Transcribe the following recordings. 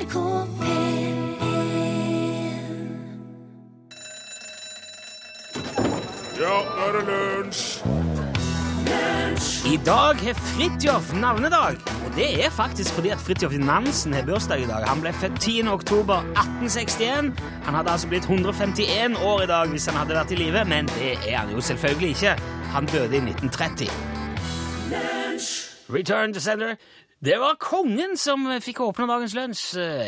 NRK P1 Ja, nå er det lunsj! I dag har Fridtjof navnedag. Og det er faktisk fordi at Fridtjof Nansen har bursdag i dag. Han ble født 10. oktober 1861. Han hadde altså blitt 151 år i dag hvis han hadde vært i live, men det er han jo selvfølgelig ikke. Han døde i 1930. Return to sender. Det var kongen som fikk åpne dagens lunsj.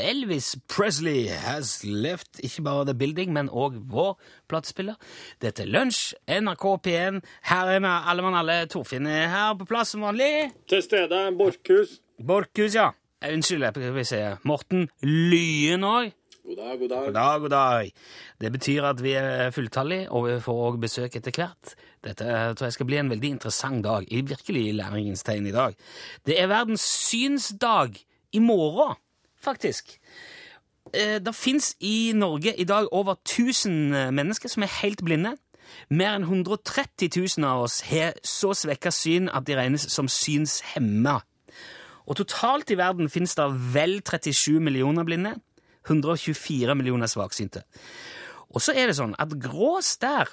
Elvis Presley has left ikke bare the building, men òg vår platespiller. Dette er Lunsj, NRK P1. Her er vi alle mann alle. Torfinn er her på plass som vanlig. Til stede Borchhus. Borchhus, ja. Unnskyld, jeg vil si Morten Lyen òg. God dag, god dag. God dag, god dag. Det betyr at vi er fulltallige, og vi får òg besøk etter hvert. Dette tror jeg skal bli en veldig interessant dag, i virkelig læringens tegn i dag. Det er verdens synsdag i morgen, faktisk. Eh, Det fins i Norge i dag over 1000 mennesker som er helt blinde. Mer enn 130 000 av oss har så svekka syn at de regnes som synshemma. Og totalt i verden finnes det vel 37 millioner blinde. 124 millioner svaksynte. Og så er det sånn at grå stær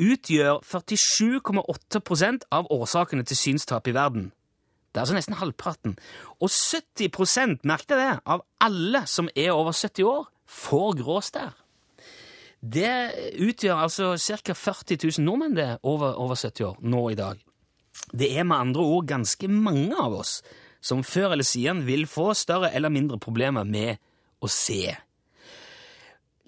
utgjør 47,8% av årsakene til synstap i verden. Det er altså nesten halvparten. Og 70 merk deg det, av alle som er over 70 år, får grå stær. Det utgjør altså ca. 40 000 nordmenn det over, over 70 år nå i dag. Det er med andre ord ganske mange av oss som før eller siden vil få større eller mindre problemer med å se.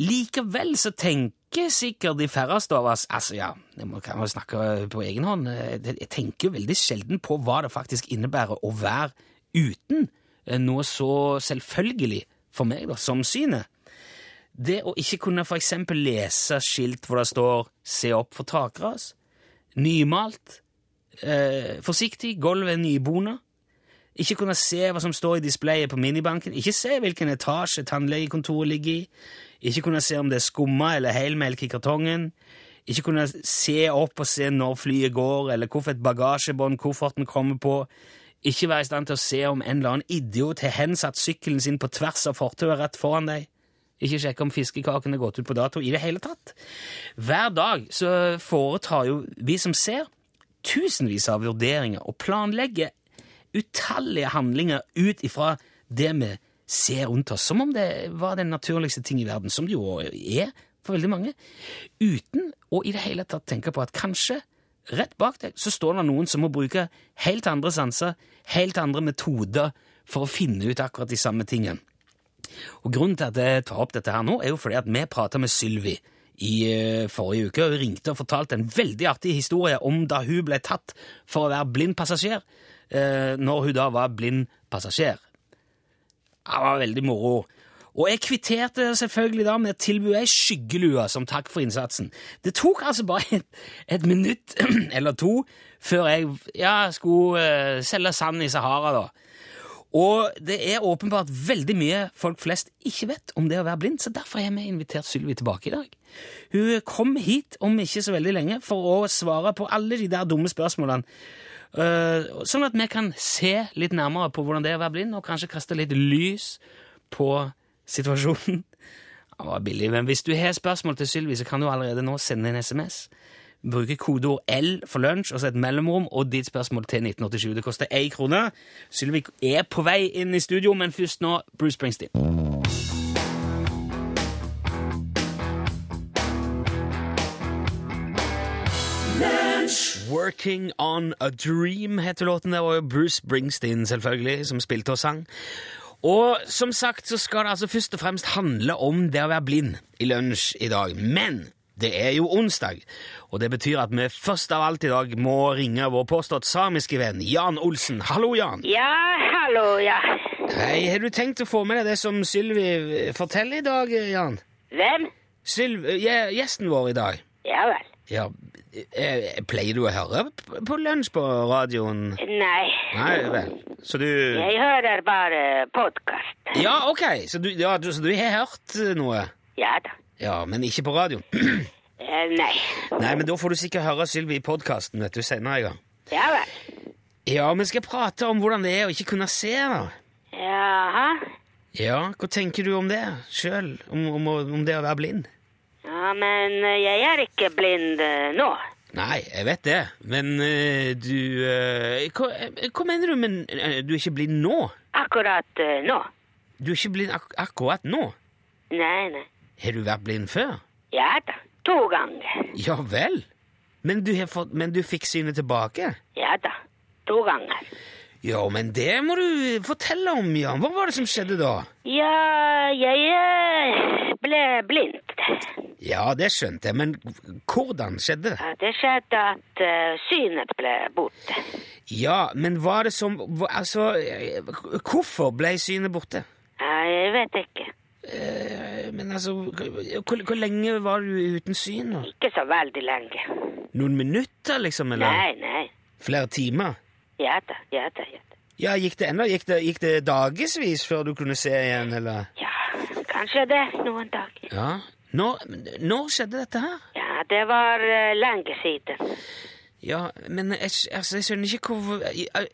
Likevel så tenker sikkert de færreste av oss Altså, ja, må, kan jo snakke på egen hånd. Jeg jeg tenker veldig sjelden på hva det faktisk innebærer å være uten noe så selvfølgelig for meg da, som synet. Det å ikke kunne for eksempel lese skilt hvor det står 'se opp for takras', nymalt, eh, forsiktig, gulvet nybona, ikke kunne se hva som står i displayet på minibanken, ikke se hvilken etasje tannlegekontoret ligger i, ikke kunne se om det er skumma eller helmelk i kartongen, ikke kunne se opp og se når flyet går, eller hvorfor et bagasjebånd kofferten kommer på, ikke være i stand til å se om en eller annen idiot har hensatt sykkelen sin på tvers av fortauet rett foran deg, ikke sjekke om fiskekaken er gått ut på dato i det hele tatt. Hver dag så foretar jo vi som ser, tusenvis av vurderinger og planlegger utallige handlinger ut ifra det vi ser rundt oss, som om det var den naturligste ting i verden, som det jo er for veldig mange, uten å i det hele tatt tenke på at kanskje rett bak deg så står det noen som må bruke helt andre sanser, helt andre metoder for å finne ut akkurat de samme tingene. Og Grunnen til at jeg tar opp dette her nå, er jo fordi at vi prata med Sylvi i eh, forrige uke. Hun ringte og fortalte en veldig artig historie om da hun ble tatt for å være blind passasjer, eh, når hun da var blind passasjer. Det var veldig moro. Og jeg kvitterte selvfølgelig da med å tilby ei skyggelue som takk for innsatsen. Det tok altså bare et, et minutt eller to før jeg ja, skulle eh, selge sand i Sahara, da. Og det er åpenbart veldig mye folk flest ikke vet om det å være blind, så derfor har vi invitert Sylvi tilbake i dag. Hun kom hit om ikke så veldig lenge for å svare på alle de der dumme spørsmålene. Eh, sånn at vi kan se litt nærmere på hvordan det er å være blind, og kanskje kaste litt lys på situasjonen. Det var billig, men hvis du har spørsmål til Sylvi, så kan du allerede nå sende en SMS. Bruke kodeord L for lunsj og så et mellomrom og ditt spørsmål til 1987. Det koster én krone. Sylvi er på vei inn i studio, men først nå Bruce Springsteen. Working on a Dream heter låten. Det var jo Bruce Springsteen, selvfølgelig, som spilte og sang. Og som sagt så skal det altså først og fremst handle om det å være blind i lunsj i dag. Men det er jo onsdag, og det betyr at vi først av alt i dag må ringe vår påstått samiske venn Jan Olsen. Hallo, Jan. Ja, hallo, ja. Hei, har du tenkt å få med deg det som Sylvi forteller i dag, Jan? Hvem? Sylvi, je- gjesten vår i dag. Ja vel. Ja, jeg, pleier du å høre på lunsj på radioen? Nei, Nei vel. Så du jeg hører bare podkast. Ja, ok, så du, ja, du, så du har hørt eh, noe? Ja da. Ja, men ikke på radioen? Eh, Nei. Nei, men da får du sikkert høre Sylvi i podkasten, senere i gang. Ja vel. Ja, vi skal prate om hvordan det er å ikke kunne se, da. Jaha. Ja, hva tenker du om det sjøl? Om, om, om det å være blind? Men eh, jeg er ikke blind eh, nå. Nei, jeg vet det, men eh, du hva, hva mener du med du er ikke blind nå? Akkurat nå. Du er ikke blind ak akkurat nå? Nei, nei. Har du vært blind før? Ja da. To ganger. Ja vel? Men du, har fått, men du fikk synet tilbake? Ja da. To ganger. Ja, men det må du fortelle om, Jan. Hva var det som skjedde da? Ja, jeg eh, ble blind. Ja, det skjønte jeg, men hvordan skjedde det? Ja, det skjedde at eh, synet ble borte. Ja, men var det som Altså, eh, hvorfor ble synet borte? Ja, jeg vet ikke. Men altså, hvor, hvor lenge var du uten syn? Ikke så veldig lenge. Noen minutter, liksom? Eller Nei, nei. flere timer? Ja da, ja da, ja da. Ja, gikk det enda? Gikk det, gikk det dagevis før du kunne se igjen, eller? Ja, kanskje det noen dager. Ja. Når, når skjedde dette her? Ja, det var eh, lenge siden. Ja, men jeg, altså, jeg skjønner ikke hvorfor eh,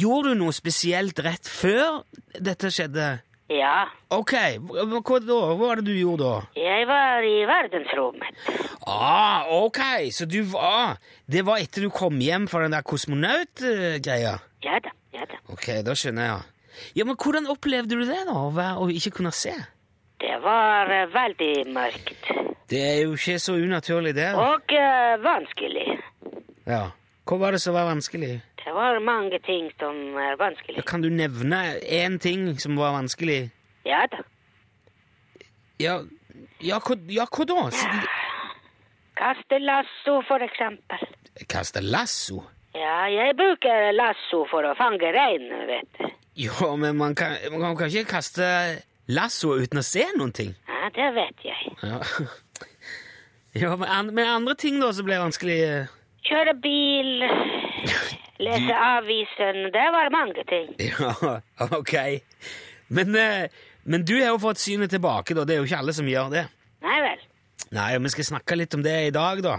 Gjorde du noe spesielt rett før dette skjedde? Ja, Ok, hva, da? Hva var det du gjorde da? jeg var i verdensrommet. Ah, ok, så du var Det var etter du kom hjem fra den der kosmonaut-greia? Ja da, ja da. Ok, da skjønner jeg. Ja, men hvordan opplevde du det, da? Å, å ikke kunne se? Det var eh, veldig mørkt. Det er jo ikke så unaturlig, det. Og uh, vanskelig. Ja. Hva var det som var vanskelig? Det var mange ting som er vanskelig. Kan du nevne én ting som var vanskelig? Ja da. Ja, ja, hva, ja, hva da? Kaste lasso, for eksempel. Kaste lasso? Ja, jeg bruker lasso for å fange rein, vet du. Ja, men man kan, man kan ikke kaste lasso uten å se noen ting. Ja, det vet jeg. Ja, ja men, andre ting da som ble vanskelig Kjøre bil, lese avisen, det var mange ting. Ja, ok. Men, eh, men du har jo fått synet tilbake, da. Det er jo ikke alle som gjør det. Nei vel. Nei, og vi skal snakke litt om det i dag, da.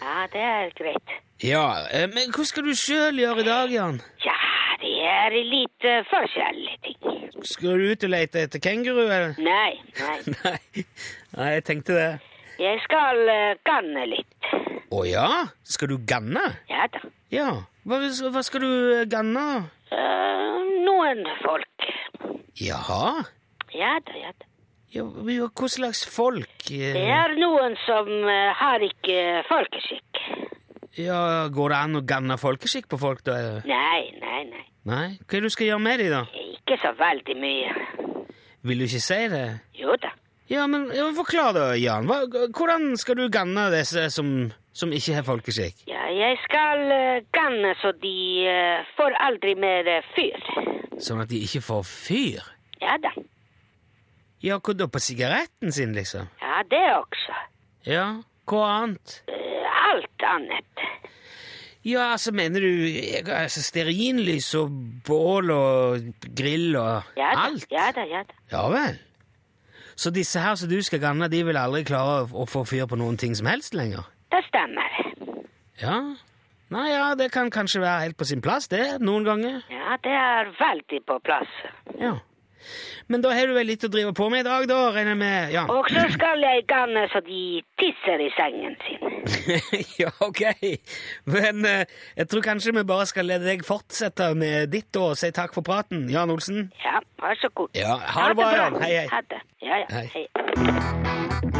Ja, det er greit. Ja, eh, Men hva skal du sjøl gjøre i dag, Jan? Ja, det er litt uh, forskjellige ting. Skal du ut og lete etter kenguru, eller? Nei, nei. Nei, Nei jeg tenkte det. Jeg skal uh, ganne litt. Å ja? Skal du ganne? Ja da. Ja. Hva, hva skal du eh, ganne? Uh, noen folk. Jaha? Ja da, ja da. Ja, hva slags folk? eh, Det er noen som har ikke folkeskikk. Ja, Går det an å ganne folkeskikk på folk, da? Nei, nei, nei. Nei? Hva er det du skal gjøre med dem, da? Ikke så veldig mye. Vil du ikke si det? Jo da. Ja, men ja, Forklar da, Jan. Hva, hvordan skal du ganne disse som, som ikke har folkeskikk? Ja, jeg skal eh, ganne så de eh, får aldri mer eh, fyr. Sånn at de ikke får fyr? Ja da. Ja, hva da? På sigaretten sin, liksom? Ja, det også. Ja, hva annet? Alt annet. Ja, altså, mener du altså, stearinlys og bål og grill og Ja alt? ja da, ja da. Ja vel. Så disse her som du skal ganne, de vil aldri klare å få fyr på noen ting som helst lenger? Det stemmer. Ja. Nei, ja, det kan kanskje være helt på sin plass, det, noen ganger. Ja, det er veldig på plass. Ja. Men da har du vel litt å drive på med i dag, da, regner jeg med? Ja. Og så skal jeg ganne så de tisser i sengen sin. ja, ok. Men eh, jeg tror kanskje vi bare skal la deg fortsette med ditt og si takk for praten. Jan Olsen? Ja, vær så god. Ja, ha det bra, Jan. Hei, hei. Ha det. Ja, ja. Hei. hei.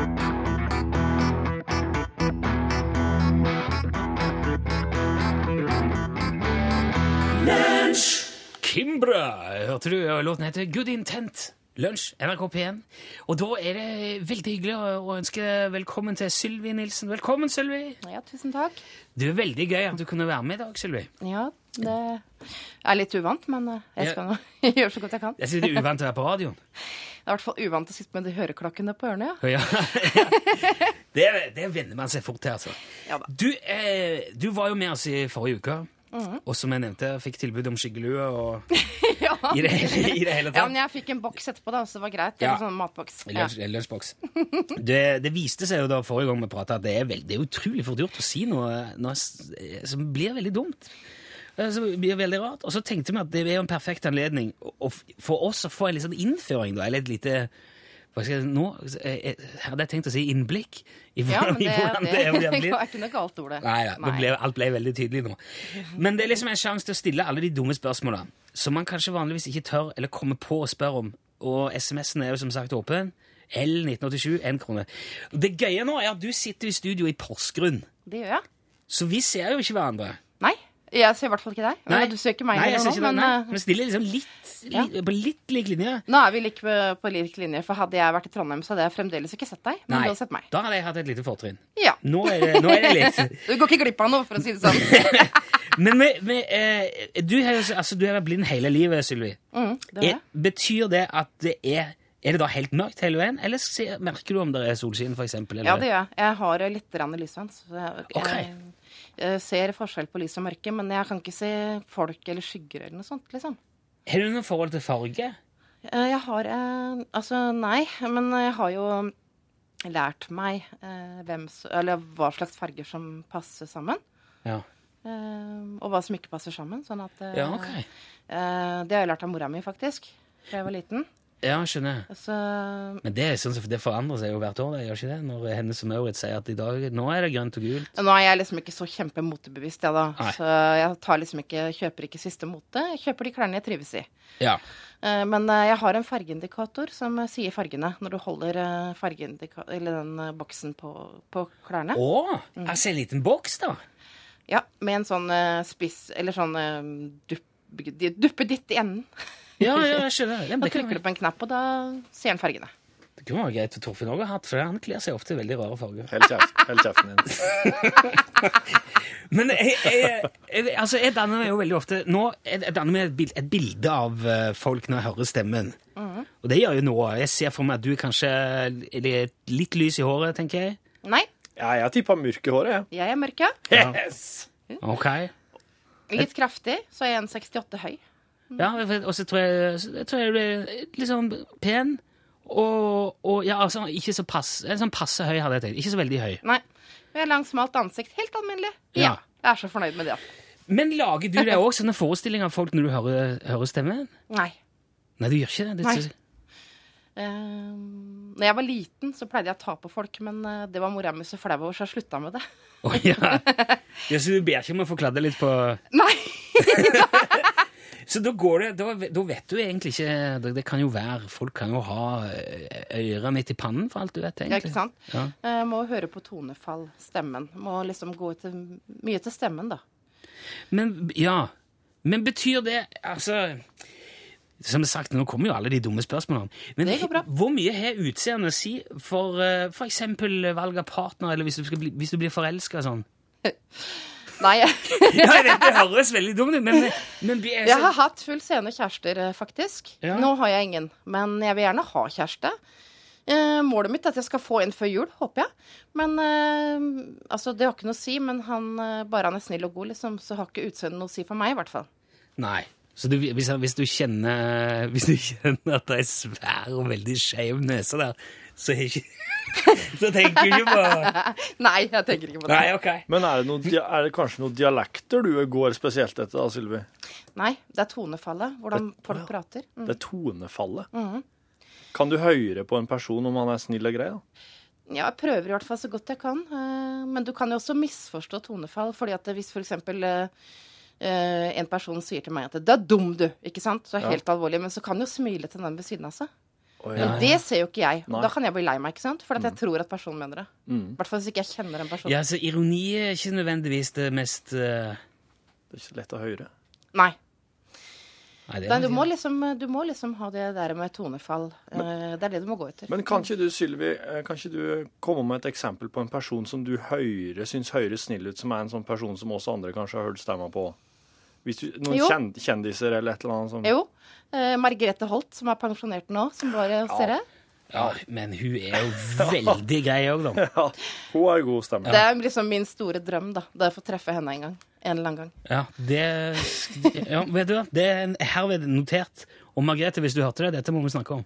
Kimbra, hørte du? Låten heter Good Intent. Lunsj, NRK P1. Og da er det veldig hyggelig å ønske velkommen til Sylvi Nilsen. Velkommen, Sylvi. Ja, tusen takk. Det er veldig gøy at du kunne være med i dag, Sylvi. Ja, det er litt uvant, men eh, jeg skal nå gjøre så godt jeg kan. Jeg synes det er uvant å være på radioen. Det er i hvert fall uvant å sitte med de høreklokkene på ørene, ja. Ja. det, det venner man seg fort til, altså. Ja. Du, eh, du var jo med oss i forrige uke, Mhm. og som jeg nevnte, jeg fikk tilbud om skyggelue og ja. i det hele, i det hele Ja, men jeg fikk en boks etterpå, da, så det var greit. Ja. En sånn matboks. Ja. Lunsj- Lunsjboks. Det, det viste seg jo da forrige gang vi prata, at det er, veldig, det er utrolig fort gjort å si noe, noe som blir veldig dumt. Som blir veldig rart. Og så tenkte vi at det er jo en perfekt anledning for oss å få en litt sånn innføring, da, eller et lite nå eh, eh, hadde jeg tenkt å si innblikk i Ja, hvordan, men i det, hvordan det, det det er ikke noe galt ordet. Nei, ja, Nei. ble, alt ble veldig tydelig nå. Men det er liksom en sjanse til å stille alle de dumme spørsmåla som man kanskje vanligvis ikke tør eller kommer på å spørre om. Og SMS-en er jo som sagt åpen. L1987, én krone. Det gøye nå er at du sitter i studio i Porsgrunn, Det gjør jeg. så vi ser jo ikke hverandre. Nei, jeg ser i hvert fall ikke deg. Nei. Du ser ikke meg Nei, jeg ser ikke nå, men nei. men stiller liksom litt, Ja. på litt lik linje. nå er vi like på, på lik linje. For hadde jeg vært i Trondheim, så hadde jeg fremdeles ikke sett deg. Men Nei, du hadde sett meg. da hadde jeg hatt et lite fortrinn. Ja. Nå er det, nå er det litt. Du går ikke glipp av noe, for å si det sånn. Men med, med, eh, du, har, altså, du har vært blind hele livet, Sylvi. Mm, det Er, betyr det at det er Er det da helt mørkt hele veien, eller merker du om det er solskinn, for eksempel? Eller? Ja, det gjør jeg. Jeg har eh, litt lysvann. Så jeg, Ok. jeg, jeg ser forskjell på lys og mørke, men jeg kan ikke se folk eller skygger eller noe sånt, liksom. Har du noe forhold til farge? Eh, Jeg har eh, Altså, nei, men jeg har jo lært meg eh, hvem, eller hva slags farger som passer sammen. Ja. eh, og hva som ikke passer sammen. Sånn at eh, Ja, ok. eh, Det har jeg lært av mora mi, faktisk. Da jeg var liten. Ja, skjønner. Altså, Men det, sånn, det forandrer seg jo hvert år, det gjør ikke det? Når Hennes og Maurits sier at i dag, nå er det grønt og gult. nå er jeg liksom ikke så kjempemotebevisst, jeg, da. Nei. Så jeg tar liksom ikke, kjøper ikke siste mote. Jeg kjøper de klærne jeg trives i. Ja. Eh, Men eh, jeg har en fargeindikator som eh, sier fargene når du holder eller den boksen på, på klærne. Å, Mm. altså en liten boks, da. Ja, med en sånn spiss Eller sånn dupp, duppeditt i enden. Ja, ja, jeg skjønner. Da trykker du på en knapp, og da ser han fargene. det kunne være greit for Torfinn òg å ha hatt, for han kler seg ofte i veldig rare farger. Hold kjeft- hold kjeften din. Men jeg, jeg, jeg, altså, jeg danner meg jo veldig ofte Nå jeg, danner meg et, bild, et bilde av eh, folk når jeg hører stemmen. Og det gjør jo noe. Jeg ser for meg at du kanskje er litt lys i håret, tenker jeg. Nei, Ja, jeg tippa mørk i håret, jeg. jeg er mørk, ja. Yes! Ok. Litt kraftig, så er jeg 1,68 høy. Ja, og så tror jeg, jeg tror jeg litt sånn pen. Og, og ja, altså, ikke så pass, en sånn passe høy, hadde jeg tenkt. Ikke så veldig høy. Nei. Vi har langt, smalt ansikt. Helt alminnelig. Ja. Ja. Jeg er så fornøyd med det. Men lager du deg òg sånne forestillinger av folk når du hører, hører stemmen? Nei. Nei, du gjør ikke det. Nei. det Uh, når jeg var liten, så pleide jeg å ta på folk, men eh, det var mora mi så flau over, så jeg slutta med det. Oh, ja. ja, så du ber ikke om å få kladde litt på Nei! Så da går det, da, da vet du egentlig ikke det, det kan jo være Folk kan jo ha eh, øra midt i pannen, for alt du vet. egentlig. Ja, ikke sant? Ja. Uh, må høre på tonefall, stemmen. Må liksom gå til, mye til stemmen, da. Men ja, men betyr det Altså Som sagt, nå kommer jo alle de dumme spørsmålene. Men hvor mye har utseendet å si for uh, for eksempel valg av partner, eller hvis du, bli, hvis du blir forelska sånn? Nei, Ja, jeg vet det høres veldig dumt ut, men, men jeg jeg har hatt full scene kjærester, eh, faktisk. Ja. Nå har jeg ingen, men jeg vil gjerne ha kjæreste. Eh, målet mitt er at jeg skal få en før jul, håper jeg. Men eh, altså, det har ikke noe å si, men han, eh, bare han er snill og god, liksom, så har ikke utseendet noe å si for meg, i hvert fall. Nei. Så du, hvis, hvis, du kjenner, hvis du kjenner at det er svær og veldig skeiv nese der, så, har ikke, så tenker du ikke på Nei, jeg tenker ikke på det. Nei, okay. Men er det, noe, er det kanskje noen dialekter du går spesielt etter, da, Sylvi? Nei, det er tonefallet, hvordan folk prater. Mm. Det er tonefallet. Kan du høre på en person om han er snill og grei? da? Ja, jeg prøver i hvert fall så godt jeg kan. eh, Men du kan jo også misforstå tonefall. fordi at hvis f.eks. en person sier til meg at 'du er dum, du', ikke sant? Så er det helt alvorlig, men så kan du jo smile til den ved siden av seg. Å, Men det ser jo ikke jeg. Nei. Da kan jeg bli lei meg, ikke sant? For at jeg tror at personen mener det. I hvert fall hvis ikke jeg kjenner en person. Ja, så ironi er ikke nødvendigvis det mest uh... Det er ikke lett å høre. Nei. Nei, det Nei, du, må liksom, du må liksom ha det der med tonefall. Men, det er det du må gå etter. Men kan ikke du, Sylvi, eh, kan ikke du komme med et eksempel på en person som du hører, syns høres snill ut, som er en sånn person som også andre kanskje har hørt stemma på? Hvis du, noen Jo. kjendiser eller et eller annet som Jo. Eh, Margrethe Holt, som er pensjonert nå, som bare hos dere. Ja, men hun er jo veldig grei òg, da. Ja, hun har god stemme. Det er liksom min store drøm, da. Det er å få treffe henne en gang. En eller annen gang. Ja, det ja, Vet du hva, det er herved notert. Og Margrethe, hvis du hørte det, dette må vi snakke om.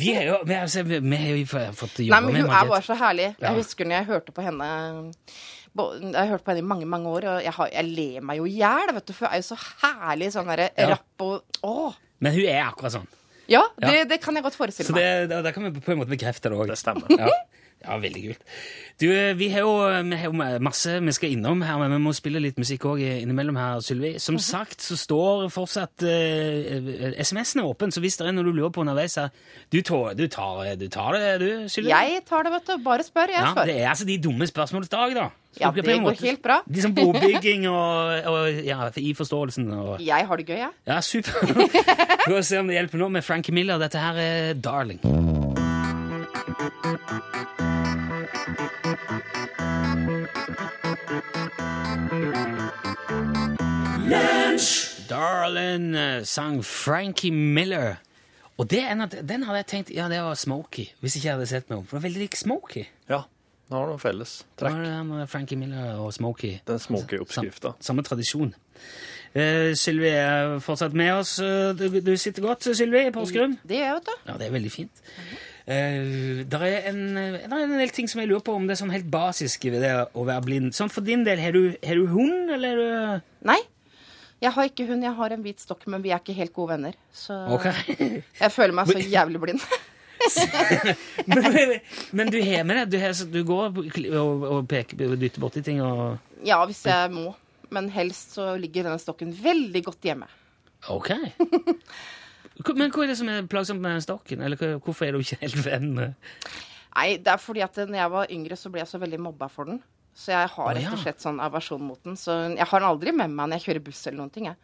Vi har jo, vi, er, vi vi har jo fått Nei, jobba men med hun er bare så herlig. Ja. Jeg husker når jeg hørte på henne Jeg har hørt på henne i mange, mange år, og jeg, har, jeg ler meg jo i hjel, vet du. For hun er jo så herlig sånn derre Ja. rapp og Åh! Men hun er akkurat sånn. Ja, Ja. det, det kan jeg godt forestille Så meg. det, da, da kan vi på en måte bekrefte det òg. Det stemmer. Ja. Ja, veldig kult. Du, vi har jo, vi har jo masse vi skal innom her, men vi må spille litt musikk òg innimellom her, Sylvi. Som Mhm. sagt så står fortsatt eh, SMS-en er åpen, så hvis det er noe du lurer på underveis her Du, tå- du, tar, du tar det, du, Sylvi? Jeg tar det, vet du. Bare spør, jeg Ja, spør. det er altså de dumme spørsmålets dag, da. Så Ja, dere det en går helt bra. Liksom bobygging og, og ja, i forståelsen og Jeg har det gøy, jeg. Ja, super. Vi får se om det hjelper nå med Frankie Miller. Dette her er Darling. Darling eh, sang Frankie Miller. Og det, er en den hadde jeg tenkt Ja, det var Smokey, hvis ikke jeg hadde sett meg om. For det var veldig lik Smokey. Ja, det har noe felles. Det Trekk. var den, eh, Frankie Miller og Smokey. Den Smokey-oppskrifta. Samme tradisjon. Uh, Sylvi er fortsatt med oss. Du, du sitter godt, Sylvi, i Porsgrunn? Det gjør jeg, vet du. Ja, det er veldig fint. Uh, det er, en, er en del ting som jeg lurer på om det er sånn helt basisk ved det å være blind. Sånn For din del, har du, har du hund, eller er du Nei. Jeg har ikke hund, jeg har en hvit stokk, men vi er ikke helt gode venner. Så okay. jeg føler meg så jævlig blind. men, men du har med det? Du, du går og, og peker dytter borti ting og ja, hvis jeg må. Men helst så ligger denne stokken veldig godt hjemme. Ok. Men hva er det som er plagsomt med den stokken? Eller hvorfor er du ikke helt venn med Nei, det er fordi at når jeg var yngre, så ble jeg så veldig mobba for den. Så jeg har rett og slett sånn aversjon mot den. Så jeg har den aldri med meg når jeg kjører buss eller noen ting. Jeg.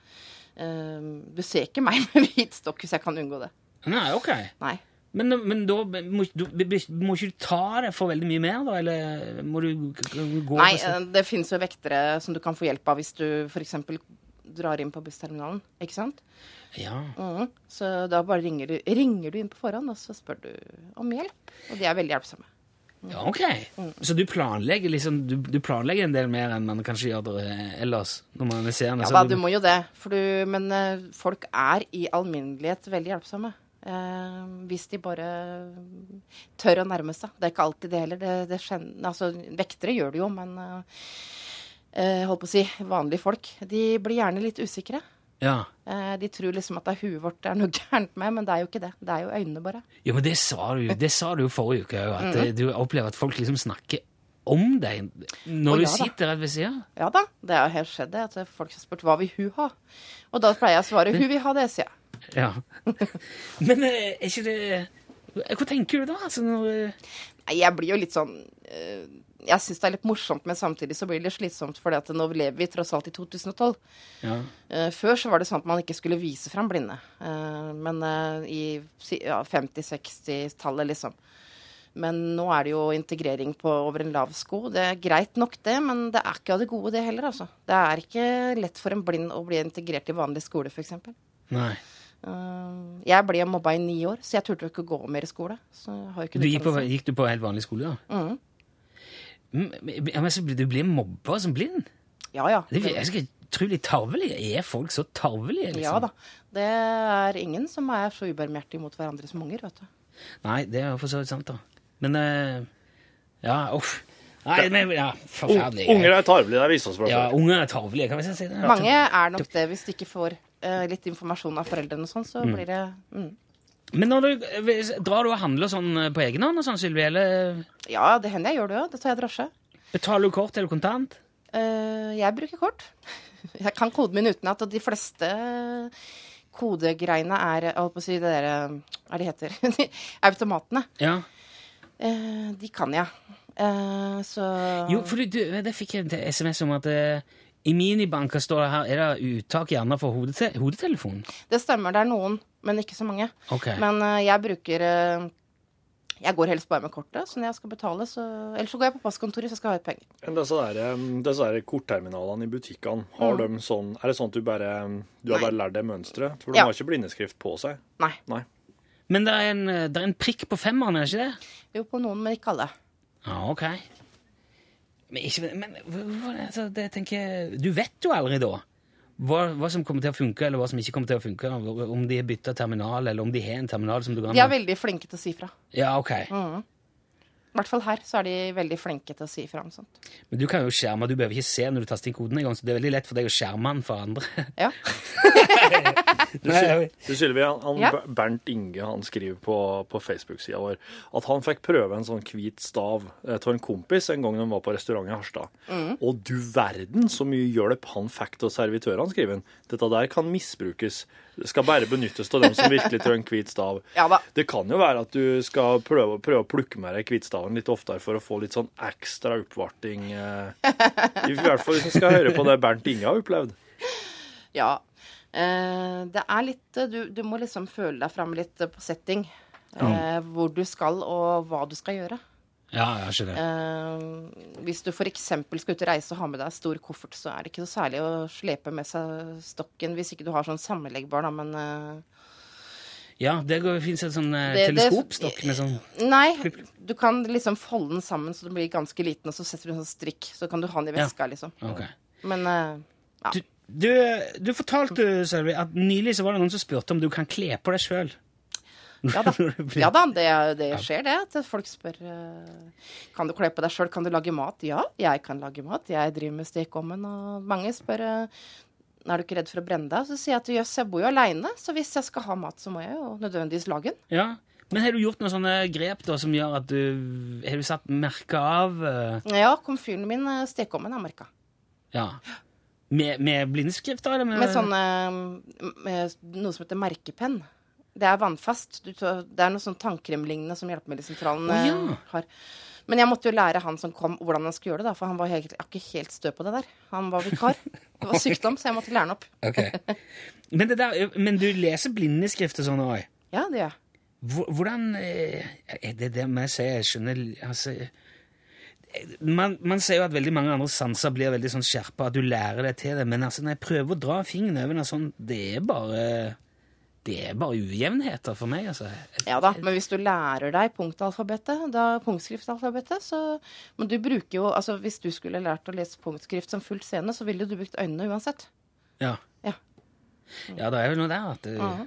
Uh, du ser ikke meg med hvit stokk hvis jeg kan unngå det. Nei, ok. Nei. Men, men da må, du, må ikke du ta det for veldig mye mer, da? Eller må du gå Nei, eh, det fins jo vektere som du kan få hjelp av hvis du f.eks. drar inn på bussterminalen. Ikke sant? Ja. Mm. Så da bare ringer du, ringer du inn på forhånd, og så spør du om hjelp. Og de er veldig hjelpsomme. ja, ok. Så du planlegger liksom du, du planlegger en del mer enn man kanskje gjør det ellers? Når man ser seende? Ja da, du må jo det. For du, men eh, folk er i alminnelighet veldig hjelpsomme. Eh, hvis de bare tør å nærme seg. Det er ikke alltid det heller. Det, det skjønner, altså, vektere gjør det jo, men eh, eh, holdt på å si vanlige folk. De blir gjerne litt usikre. Ja. Eh, de tror liksom at det er huet vårt det er noe gærent med, men det er jo ikke det. Det er jo øynene bare. Jo, men det sa du, det sa du jo forrige uke òg, at Mhm. eh, du opplever at folk liksom snakker om deg når ja, du sitter rett ved sida. Ja da, det har helt skjedd det. At folk har spurt hva vil hun ha? Og da pleier jeg å svare hun vil ha det, sier jeg. Ja. Men eh, er ikke det Hva tenker du da? Altså, når, Nei, jeg blir jo litt sånn Jeg syns det er litt morsomt, men samtidig så blir det litt slitsomt, for nå lever vi tross alt i 2012. ja. Uh, før så var det sånn at man ikke skulle vise fram blinde. Uh, men uh, i ja, 50-60-tallet, liksom. Men nå er det jo integrering på over en lav sko. Det er greit nok, det, men det er ikke av det gode, det heller, altså. Det er ikke lett for en blind å bli integrert i vanlig skole, f.eks. Nei. Uh, jeg ble mobba i ni år, så jeg turte jo ikke å gå mer i skole. Så jeg har ikke Du gikk, på, gikk du på helt vanlig skole, da? Mm, Du blir mobba som blind? Ja, ja. Det er ganske utrolig tarvelig. Er folk så tarvelige, liksom? Ja da. Det er ingen som er så ubarmhjertige mot hverandre som unger, vet du. Nei, det er for så vidt sant, da. Men eh, Ja, uff. Nei, men ja, forferdelig. Unger er tarvelige, det oss fra Ja, unger er tarvelige, kan vi si det? Mange er nok det hvis de ikke får uh, litt informasjon av foreldrene og sånn, så blir det mm. Men når du, drar du og handler sånn eh, på egen hånd sånn, Sylvi, eller Ja, det hender jeg gjør det òg. Da tar jeg drosje. betaler du kort eller kontant? Uh, jeg bruker kort. Jeg kan koden min utenat, og de fleste kodegreiene er Jeg holdt på å si det derre Hva det heter? Automatene. Ja. Uh, de kan jeg. Eh, så Jo, for du, det fikk jeg en SMS om at eh, i minibanker står det her, er det uttak gjerne for hodete hodetelefonen? Det stemmer, det er noen, men ikke så mange. Okay. Men uh, jeg bruker uh, Jeg går helst bare med kortet, så når jeg skal betale, så Eller så går jeg på passkontoret, så skal jeg ha ut penger. Men Disse, der, um, disse der kortterminalene i butikkene, har Mm. de sånn, er det sånn at du bare Du har Nei. bare lært deg mønsteret? For de Ja. har ikke blindeskrift på seg? Nei. Nei. Men det er, en, eh, det er en prikk på femmeren, er det ikke det? Jo, på noen, men ikke alle. Ja, ok. Men, ikke, men hva- hva- altså, det tenker jeg, du vet jo aldri da hva, hva som kommer til å funke, eller hva som ikke kommer til å funke. Om de har bytta terminal, eller om de har en terminal som du kan De er veldig flinke til å si fra. Ja, ok. I hvert fall her så er de veldig flinke til å si fra om sånt. Men du kan jo skjerme, du behøver ikke se når du taster inn koden engang, så det er veldig lett for deg å skjerme den for andre. Ja. Du, Syl- du Sylvi, han, Ja. Bernt Inge han skriver på, på Facebook-sida vår at han fikk prøve en sånn hvit stav eh, av en kompis en gang de var på restaurant i Harstad. Mm. Og du verden så mye hjelp han fikk til servitørene, skriver han. Dette der kan misbrukes. Skal bare benyttes av dem som virkelig trenger hvit stav. Ja. Det kan jo være at du skal prøve, prøve å plukke med deg hvitstaven litt oftere for å få litt sånn ekstra oppvarting. eh. I hvert fall hvis du skal høre på det Bernt Inge har opplevd. Ja. Eh, det er litt eh, du, du må liksom føle deg fram litt på setting. Eh, hvor du skal, og hva du skal gjøre. Ja, jeg skjønner. Eh, hvis du f.eks. skal ut og reise og ha med deg stor koffert, så er det ikke så særlig å slepe med seg stokken hvis ikke du har sånn sammenleggbar, da, men eh, Ja, det fins en sånn eh, teleskopstokk med sånn Nei, du kan liksom folde den sammen så den blir ganske liten, og så setter du en sånn strikk. Så kan du ha den i Ja. veska, liksom. Okay. Men eh, ja. Du, du, du fortalte, Sølvi, at nylig så var det noen som spurte om du kan kle på deg sjøl. Ja da, ja da det, det skjer det. At folk spør eh, Kan du kle på deg sjøl, kan du lage mat? Ja, jeg kan lage mat. Jeg driver med stekeovnen, og mange spør eh, er du ikke redd for å brenne deg. Så sier jeg at jøss, jeg bor jo aleine, så hvis jeg skal ha mat, så må jeg jo nødvendigvis lage den. Ja. Men har du gjort noen sånne grep da som gjør at du Har du satt merke av uh... Ja, komfyren min, stekeovnen, er merka. Ja. Med, med blindskrift, da? Eller med, Med sånn eh, med noe som heter merkepenn. Det er vannfast. Du, det er noe sånn tannkremlignende som Hjelpemiddelsentralen oh, ja. eh, har. Men jeg måtte jo lære han som kom, hvordan han skulle gjøre det, da, for han var helt, ikke helt stø på det der. Han var vikar. Det var sykdom, så jeg måtte lære han opp. okay. Men, det der, men du leser blindeskrift og sånn òg? Ja, det gjør jeg. Hvordan eh, er Det det må jeg si, jeg skjønner altså, man, man sier jo at veldig mange andre sanser blir veldig sånn skjerpa, at du lærer deg til det, men altså, når jeg prøver å dra fingeren over noe sånt, det er bare det er bare ujevnheter for meg, altså. Ja da, men hvis du lærer deg punktalfabetet, da punktskriftalfabetet, så Men du bruker jo Altså, hvis du skulle lært å lese punktskrift som fullt scene, så ville du brukt øynene uansett. Ja. Ja. Ja, det er jo noe der at du... uh -huh.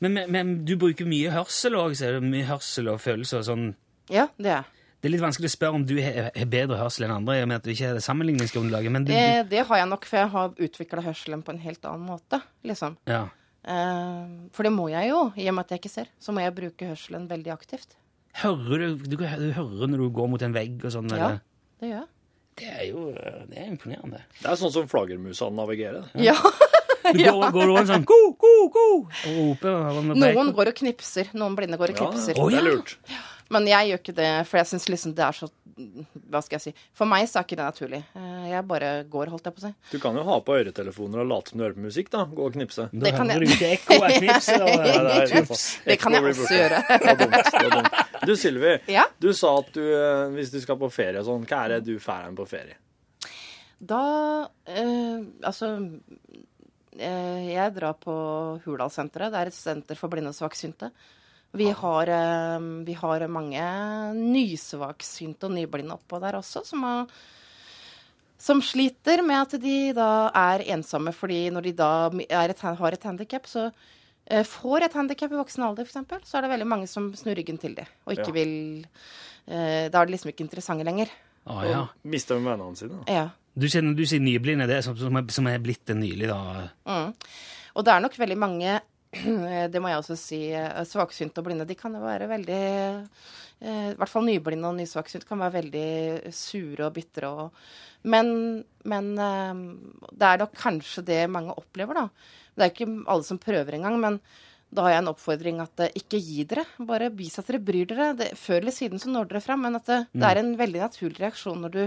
men, men, men du bruker mye hørsel òg, er det Mye hørsel og følelser og sånn. Ja, det er. Det er litt vanskelig å spørre om du har bedre hørsel enn andre, i og med at du ikke er det sammenligningsgrunnlaget, men du, Det, det har jeg nok, for jeg har utvikla hørselen på en helt annen måte, liksom. ja. Eh, for det må jeg jo, i og med at jeg ikke ser. Så må jeg bruke hørselen veldig aktivt. Hører du, du, du hører når du går mot en vegg og sånn? Ja, eller? det gjør jeg. Det er jo det er imponerende. Det er sånn som flaggermusa navigerer. Ja. Du går, går rundt sånn ko, ko, ko, og roper. Noen går og knipser. Noen blinde går og knipser. Ja, det er lurt. Men jeg gjør ikke det, for jeg syns liksom det er så Hva skal jeg si. For meg så er ikke det naturlig. Eh, Jeg bare går, holdt jeg på å si. Du kan jo ha på øretelefoner og late som du hører på musikk, da. Gå og knipse. Det kan jeg. du ekko og- det er kan jeg også gjøre. Det dumt. Det dumt. Du Sylvi, Ja? du sa at du, eh, hvis du skal på ferie og sånn, hva er det du drar på ferie? Da eh, Altså eh, Jeg drar på Hurdalssenteret. Det er et senter for blinde og svaksynte. Vi har, eh, vi har mange nysvaksynte og nyblinde oppå der også, som, har, som sliter med at de da er ensomme fordi når de da er et, har et handikap, så eh, får et handikap i voksen alder, f.eks., så er det veldig mange som snur ryggen til det, og ikke Ja. vil eh, Da er det liksom ikke interessante lenger. Ah, ja. Mister de vennene sine? Ja. Du, kjenner, du sier nyblind, er det som, som, er, som er blitt det nylig, da? Mm. Og det er nok veldig mange det må jeg også si. eh, Svaksynte og blinde de kan jo være veldig eh, I hvert fall nyblinde og nysvaksynte kan være veldig sure og bitre. Og, men men eh, det er nok kanskje det mange opplever, da. Det er ikke alle som prøver engang, men da har jeg en oppfordring at eh, ikke gi dere. Bare vis at dere bryr dere. Det, før eller siden så når dere fram, men at det, det er en veldig naturlig reaksjon når du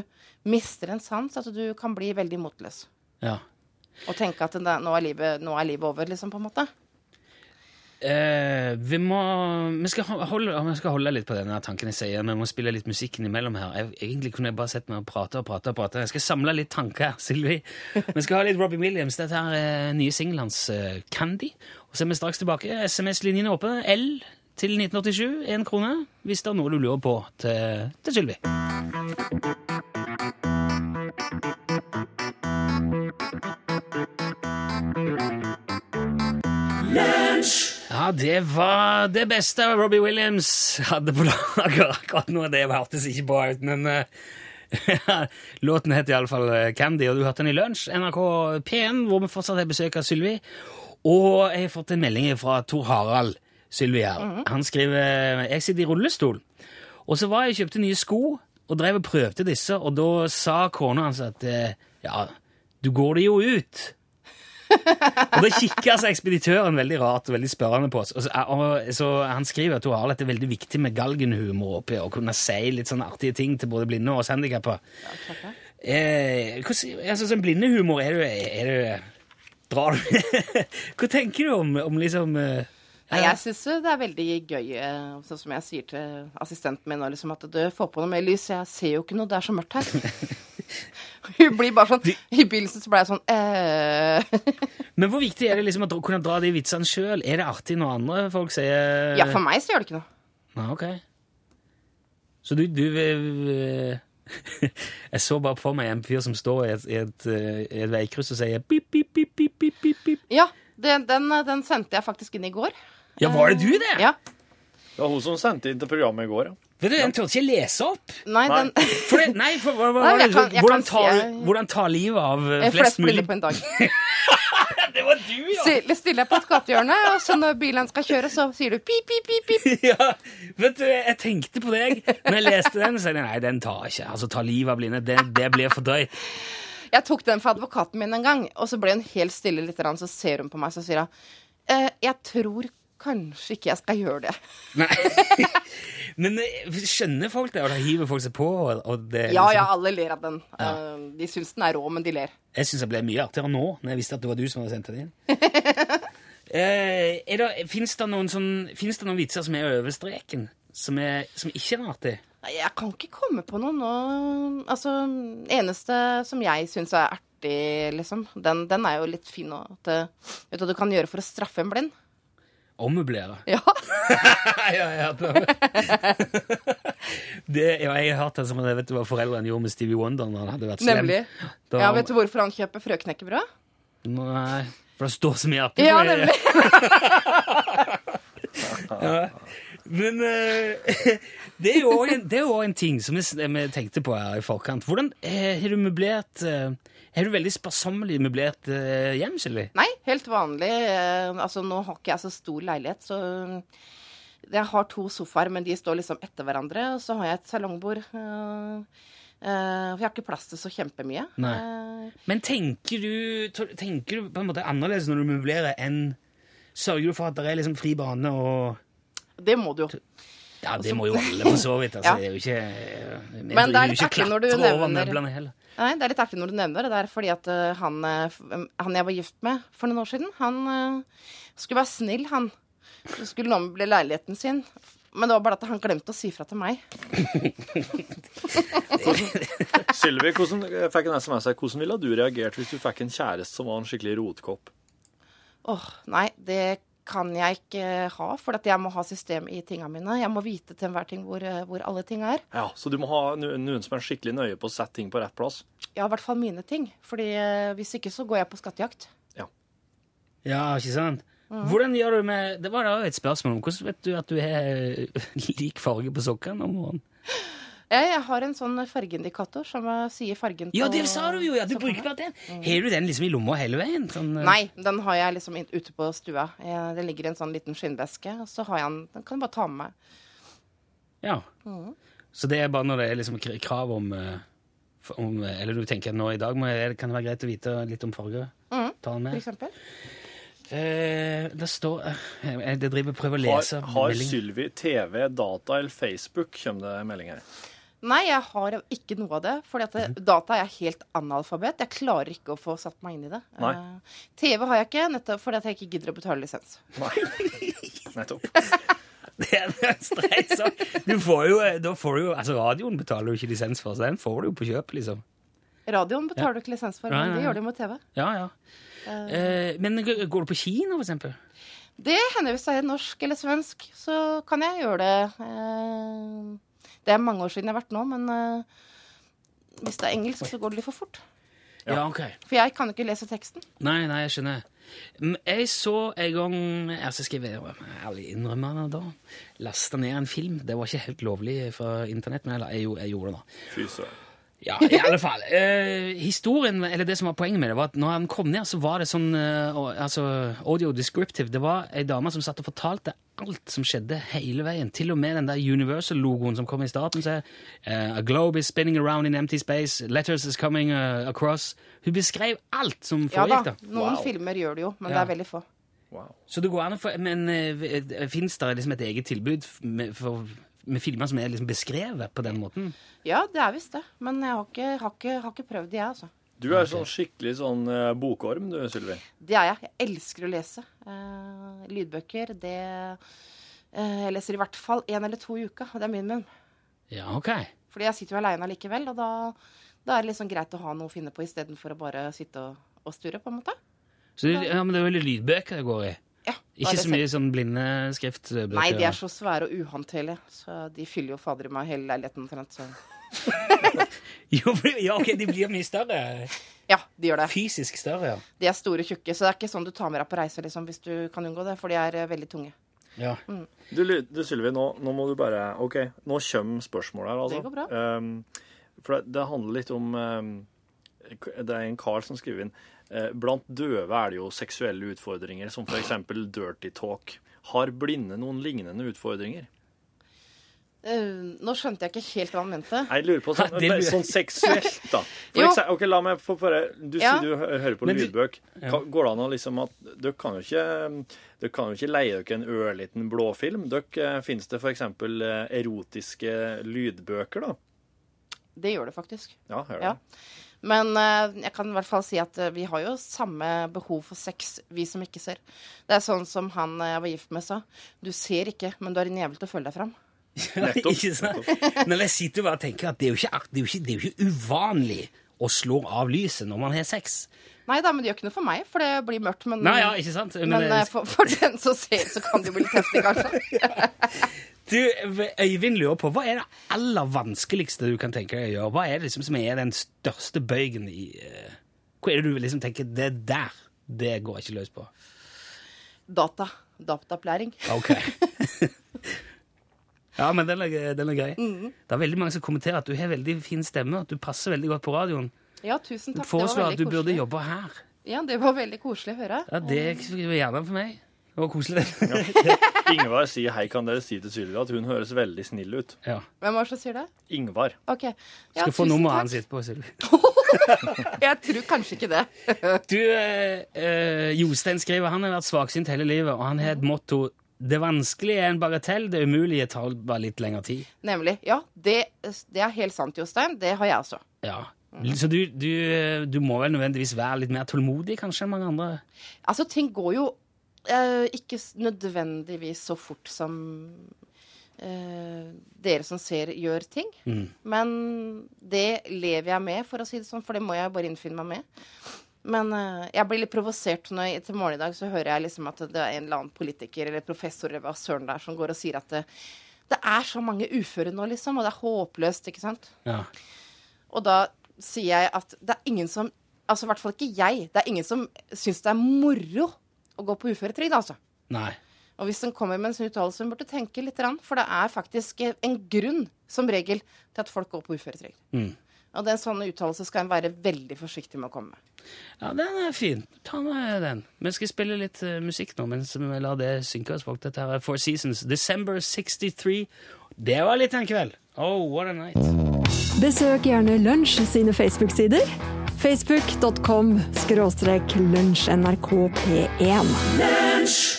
mister en sans, at du kan bli veldig motløs. Ja. Og tenke at nå, er livet, nå er livet over, liksom, på en måte. Eh, vi må vi skal, holde, vi skal holde litt på denne tanken jeg sier, vi må spille litt musikk innimellom her. Jeg, egentlig kunne jeg bare sett meg og prate og prate og prate. Jeg skal samle litt tanker, Sylvi. Vi skal ha litt Robbie Williams. Dette her er nye singelen eh, Candy. Og så er vi straks tilbake. SMS-linjen er åpen. L til 1987, én krone. Hvis det er noe du lurer på til, til Sylvi. Ja, det var det beste Robbie Williams hadde på lager akkurat nå. Det hørtes ikke bra ut, men uh, låten het iallfall Candy, og du hørte den i lunsj. NRK P1, hvor vi fortsatt har besøk av Sylvi. Og jeg har fått en melding fra Tor Harald Sylvi her. Han skriver jeg sitter i rullestol. Og så var jeg og kjøpte nye sko og drev og prøvde disse, og da sa kona hans at eh, ja, du går det jo ut. Og da kikker altså ekspeditøren veldig rart og veldig spørrende på oss. Og så, og, så Han skriver at hun har at det er veldig viktig med galgenhumor oppi, og kunne si litt sånne artige ting til både blinde og oss handikappa. Eh, hvordan- altså, sånn blindehumor, er du, er du Drar du Hva tenker du om, om liksom eh, Nei, Jeg syns det er veldig gøy, eh, sånn som jeg sier til assistenten min nå, liksom, at du får på noe mer lys. Jeg ser jo ikke noe, det er så mørkt her. Hun blir bare sånn I begynnelsen så ble jeg sånn eh. Men hvor viktig er det liksom å dra- kunne dra de vitsene sjøl? Er det artig når andre folk sier Ja, for meg så gjør det ikke noe. Nei, ok. Så du, du Jeg så bare for meg en fyr som står i et, i et, eh, i et veikryss og sier pip, pip, pip, pip, pip, pip, pip. Ja, den, den, den sendte jeg faktisk inn i går. Ja, var det du, det? Ja. Det var hun som sendte inn til programmet i går. Ja. Vet du, Den turte ikke lese opp. Nei, den For det, nei, for, hva, hva, Nei, jeg kan- jeg hvordan, ta, tar, jeg... hvordan ta livet av eh, flest flest mulig på en dag. Det var du, ja! Stille, stiller jeg på et gatehjørne, og så når bilen skal kjøre, så sier du pip, pip, pip, pip. Ja, vet du, Jeg tenkte på deg når jeg leste den. Så jeg, nei, den tar ikke. Altså, ta livet av blinde. Det, det blir for drøyt. Jeg tok den for advokaten min en gang, og så ble hun helt stille litt, så ser hun på meg, så sier hun eh, Jeg tror kanskje ikke jeg skal gjøre det. Nei. Men eh, skjønner folk det, og da hiver folk seg på? Det, Ja, liksom- ja, alle ler av den. Ja. de syns den er rå, men de ler. Jeg syns det ble mye artigere nå, når jeg visste at det var du som hadde sendt den inn. eh, Fins det, noen sånn, det noen vitser som er over streken? Som, er, som ikke er artig? Jeg kan ikke komme på noe nå. Altså, eneste som jeg syns er artig, liksom, den, den er jo litt fin å eh, Vet du hva du kan gjøre for å straffe en blind? Ommøblere. Ja. ja, jeg har hørt det. det. Ja, jeg har hørt det som det vet hva foreldrene gjorde med Stevie Wonder når han hadde vært slem. Nemlig. Da- Ja, Vet du hvorfor han kjøper frøknekkebrød? Nei, for det står så mye artig Ja, nemlig. ja. Men uh, det er jo også en, en ting som vi, tenkte på her i forkant. Hvordan eh, har du møblert eh, Har du veldig sparsommelig møblert eh, hjem, Silje? Nei, helt vanlig. Eh, Altså, nå har ikke jeg så stor leilighet, så jeg har to sofaer, men de står liksom etter hverandre. Og så har jeg et salongbord. eh, eh, for jeg har ikke plass til så kjempemye. Nei. Eh, Men tenker du, tenker du på en måte annerledes når du møblerer enn Sørger du for at det er liksom fri bane og det må du jo. Ja, det må jo alle for så vidt. Altså, Ja. det er jo ikke Men det er litt ikke artig når du nevner-. Nei, Det er litt artig når du nevner det. Det er fordi at eh, han, eh, han jeg var gift med for noen år siden, han eh, skulle være snill, han. Så skulle bli leiligheten sin. Men det var bare at han glemte å si fra til meg. Sylvi, hvordan, fikk en SMS her. Hvordan ville du reagert hvis du fikk en kjæreste som var en skikkelig rotkopp? Åh, nei, det kan jeg ikke ha, for at jeg må ha system i tinga mine. Jeg må vite til enhver ting hvor, eh, hvor alle ting er. Ja, Så du må ha noen som er skikkelig nøye på å sette ting på rett plass? Ja, i hvert fall mine ting. Fordi eh, hvis ikke så går jeg på skattejakt. Ja, ikke sant? Mm. Hvordan gjør du med Det var da et spørsmål om hvordan vet du at du har lik farge på sokkene om morgenen? Jeg, har en sånn fargeindikator som sier fargen Ja, det sa du jo! ja, Du bruker bare den. Har du den liksom i lomma hele veien? Sånn, uh... Nei, den har jeg liksom ute på stua. Den det ligger i en sånn liten skinnveske, og så har jeg den. Den kan du bare ta med meg. Ja. Mm. Så det er bare når det er liksom krav om, eh, om eh, Eller du tenker at nå i dag må jeg, kan det være greit å vite litt om farge? Mm. Ta den For eksempel. Eh, det står Jeg driver prøver å lese har har Sylvi TV, data eller Facebook? Kommer det melding her. Nei, jeg har ikke noe av det. For data er jeg helt analfabet. Jeg klarer ikke å få satt meg inn i det. Nei. Eh, TV har jeg ikke, nettopp fordi jeg ikke gidder å betale lisens. Nei. Nettopp. Det er en streit sak. Du får jo, da får du jo Altså, radioen betaler du ikke lisens for, så den får du jo på kjøp, liksom. Radioen betaler du ikke lisens for, men det gjør de med TV. Ja, ja. Uh, men går du på kino, for eksempel? Det hender hvis jeg er norsk eller svensk, så kan jeg gjøre det. Eh, det er mange år siden jeg har vært nå, men eh, hvis det er engelsk, så går det litt for fort. Ja, ok. For jeg kan ikke lese teksten. Nei, nei, jeg skjønner. Mm, Jeg så en gang altså skal jeg være ærlig innrømme det da, lasta ned en film. Det var ikke helt lovlig fra internett, men jeg, jeg, jeg gjorde det. da. Fy søren. Ja, i alle fall. Eh, historien, eller det som var poenget med det, var at når han kom ned, så var det sånn eh, altså, audio descriptive. Det var ei dame som satt og fortalte alt som skjedde hele veien. Til og med den der Universal-logoen som kom i starten. Så, eh, A globe is spinning around in empty space. Letters is coming uh, across. Hun beskrev alt som Ja da, foregikk. noen Wow. filmer gjør det jo, men Ja. det er veldig få. Wow. Så det går an å få Men uh, fins det liksom et eget tilbud for, med filmer som er liksom beskrevet på den måten? Ja, det er visst det, men jeg har ikke, har ikke, har ikke prøvd det, jeg, altså. Du er sånn skikkelig sånn eh, bokorm, du, Sylvi. Det er jeg. Jeg elsker å lese. Eh, lydbøker, det eh, Jeg leser i hvert fall én eller to i uka, og det er minimum. Ja, ok. Fordi jeg sitter jo aleine likevel, og da, da er det liksom greit å ha noe å finne på istedenfor å bare sitte og, og sture, på en måte. Så det, ja, men det er veldig lydbøker det går i? Ja, Ikke så mye sånn blindeskriftbøker? Nei, de er så svære og uhåndterlige, så de fyller jo fader i meg hele leiligheten omtrent. Jo, ja, ok, de blir mye større. ja, de gjør det. Fysisk større, ja. De er store og tjukke, så det er ikke sånn du tar med deg på reise liksom, hvis du kan unngå det, for de er eh, veldig tunge. ja. Du, du Sylvi, nå, nå må du bare OK, nå kommer spørsmålet her, altså. Det går bra. Um, for det, det handler litt om ehm, Det er en kar som skriver inn eh, Blant døve er det jo seksuelle utfordringer, som f.eks. dirty talk. Har blinde noen lignende utfordringer? Uh, nå skjønte jeg ikke helt hva han mente. Jeg lurer på sånn, Nei, lurer- sånn seksuelt, da. For eksempel, ok, la meg få bare Du Ja. sier du hører på du- lydbøk. Går det an å liksom at Dere kan jo ikke dere kan jo ikke leie dere en ørliten blåfilm. Dere Fins det f.eks. erotiske lydbøker, da? Det gjør det faktisk. Ja, hører Ja. Men eh, jeg kan i hvert fall si at eh, vi har jo samme behov for sex, vi som ikke ser. Det er sånn som han eh, jeg var gift med sa. Du ser ikke, men du har en jævel til å følge deg fram. Ja, ikke sant? Men jeg sitter jo bare og tenker at det er jo ikke, det er jo ikke, det er jo ikke uvanlig å slå av lyset når man har sex. Nei da, men det gjør ikke noe for meg, for det blir mørkt. Men, Nei, ja, ikke sant? men, det- for, for den som ser, så kan det jo bli litt heftig, kanskje. Du, Øyvind lurer på, hva er det aller vanskeligste du kan tenke deg å gjøre? Hva er det liksom som er den største bøygen i uh, Hva er det du liksom tenker det der, det går jeg ikke løs på? Data. Dataopplæring. Ok. ja, men den er, den er grei. Mm. Det er veldig mange som kommenterer at du har veldig fin stemme, at du passer veldig godt på radioen. Ja, tusen takk. Det var Foreslår at du burde jobbe her. Ja, det var veldig koselig å høre. Ja, det er gjerne for meg. Det var koselig. det. Ingvar sier hei, kan dere si til Sylvia at hun høres veldig snill ut? Ja. Hvem var det som sier det? Ingvar. Ok. Ja, Skal få tusen nummeret takk. hans på Sylvi. Jeg tror kanskje ikke det. Du, eh, eh, Jostein skriver han har vært svaksynt hele livet, og han har et motto Det vanskelige er en bagatell, det umulige tar bare litt lengre tid. Nemlig. Ja, det, det er helt sant, Jostein. Det har jeg også. Ja. Så du, du, du må vel nødvendigvis være litt mer tålmodig kanskje enn mange andre? Altså, ting går jo eh, ikke nødvendigvis så fort som eh, dere som ser, gjør ting. Mm. Men det lever jeg med, for å si det sånn, for det må jeg bare innfinne meg med. Men eh, jeg blir litt provosert når jeg, til morgen i dag så hører jeg liksom at det er en eller annen politiker eller professor eller hva søren det er som går og sier at det, det er så mange uføre nå, liksom, og det er håpløst, ikke sant. Ja. Og da sier jeg at det er ingen som Altså i hvert fall ikke jeg. Det er ingen som syns det er moro å gå på uføretrygd, altså. Nei. Og hvis den kommer med en sånn uttalelse, hun burde tenke litt, for det er faktisk en grunn, som regel, til at folk går på uføretrygd. Mm. Og det er en sånn uttalelse skal en være veldig forsiktig med å komme med. Ja, den er fin. Ta med den. Vi skal spille litt uh, musikk nå, mens vi lar det synke oss folk. Dette her er Four Seasons. December 63. Det var litt en kveld. Oh, what a night. Besøk gjerne Lunsj sine Facebook-sider. Facebook.com skråstrek lunsjnrkp1.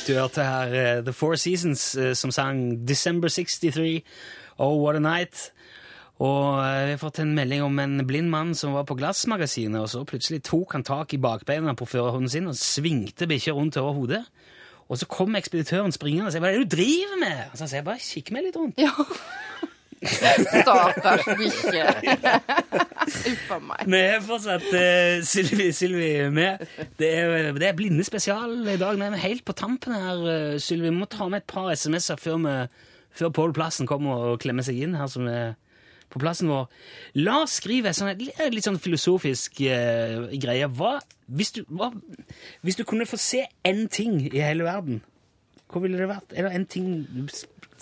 Du hørte her uh, The Four Seasons uh, som sang December 63. Oh, what a night. Og eh, vi har fått en melding om en blind mann som var på Glassmagasinet, og så plutselig tok han tak i bakbeina på førerhunden sin og svingte bikkja rundt over hodet. Og så kom ekspeditøren springende og sa hva er det du driver med? Og så sa jeg bare kikk meg litt rundt. Ja. Stakkars bikkje. Uff a meg. Vi har fortsatt uh, Sylvi, med. Det er, det er blinde spesial i dag. Vi er helt på tampen her, uh, Sylvi. Vi må ta med et par SMS-er før, vi- før Pål Plassen kommer og klemmer seg inn her, som er på plassen vår. La oss skrive sånn, litt- litt sånn filosofisk uh, greie. Hva hvis, du, hva hvis du kunne få se én ting i hele verden, hva ville det vært? Er det en ting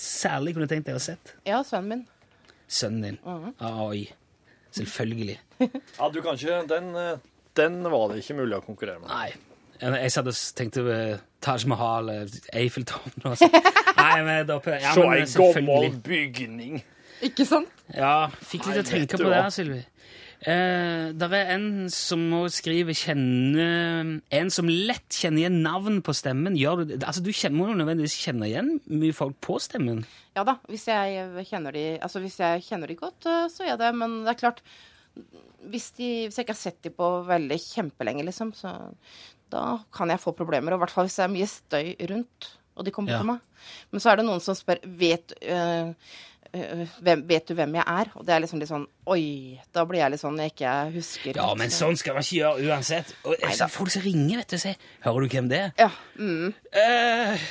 særlig kunne tenkt deg å ha sett? Ja, sønnen min. Sønnen din. Mm. Ah, Oi. Selvfølgelig. Ja, du kan ikke Den, eh, den var det ikke mulig å konkurrere med. Nei. Jeg, satt og tenkte uh, Taj Mahal, Eiffeltårnet Eiffeltårn og sånn. Nei, men da, ja, Se ei gammel bygning! Ikke sant? Ja, fikk litt Nei, å tenke på det, Sylvi. Eh, der er en som må skrive kjenne En som lett kjenner igjen navn på stemmen. Gjør du, altså, du må jo nødvendigvis kjenne igjen mye folk på stemmen. Ja da, hvis jeg kjenner de, altså hvis jeg kjenner de godt, eh, så gjør jeg det. Men det er klart, hvis, de, hvis jeg ikke har sett de på veldig kjempelenge, liksom, så da kan jeg få problemer. Og i hvert fall hvis det er mye støy rundt, og de kommer Ja. til meg. Men så er det noen som spør vet, øh, hvem, vet du hvem jeg er? Og det er liksom litt sånn Oi, da blir jeg litt sånn jeg ikke husker. Ja, men sånn skal man ikke gjøre uansett. Og så folk som ringer, vet du, sier 'Hører du hvem det er?' Ja, mm. Uh.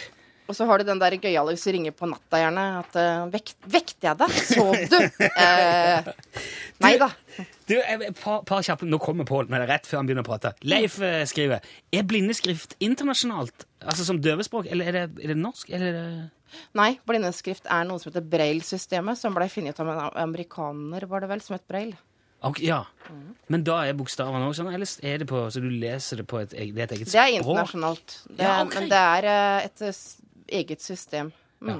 Og så har du den der gøyale hvis du ringer på natta, gjerne. At uh, vekt, Vekte jeg deg? Sov du? uh, nei da. du, et par, par kjappe Nå kommer Pål, det rett før han begynner å prate. Leif uh, skriver Er blindeskrift internasjonalt? Altså som døvespråk? Eller er det, er det norsk? Eller er det Nei, blindeskrift er noe som heter Braille-systemet, som ble funnet ut av en amerikaner, var det vel, som het Braille. Okay, ja. Men da er bokstavene òg sånn, eller er det på, så du leser det på et, det er et eget Det er internasjonalt. Det, Ja, okay. Men det er eh, et eget system. Mm. Ja.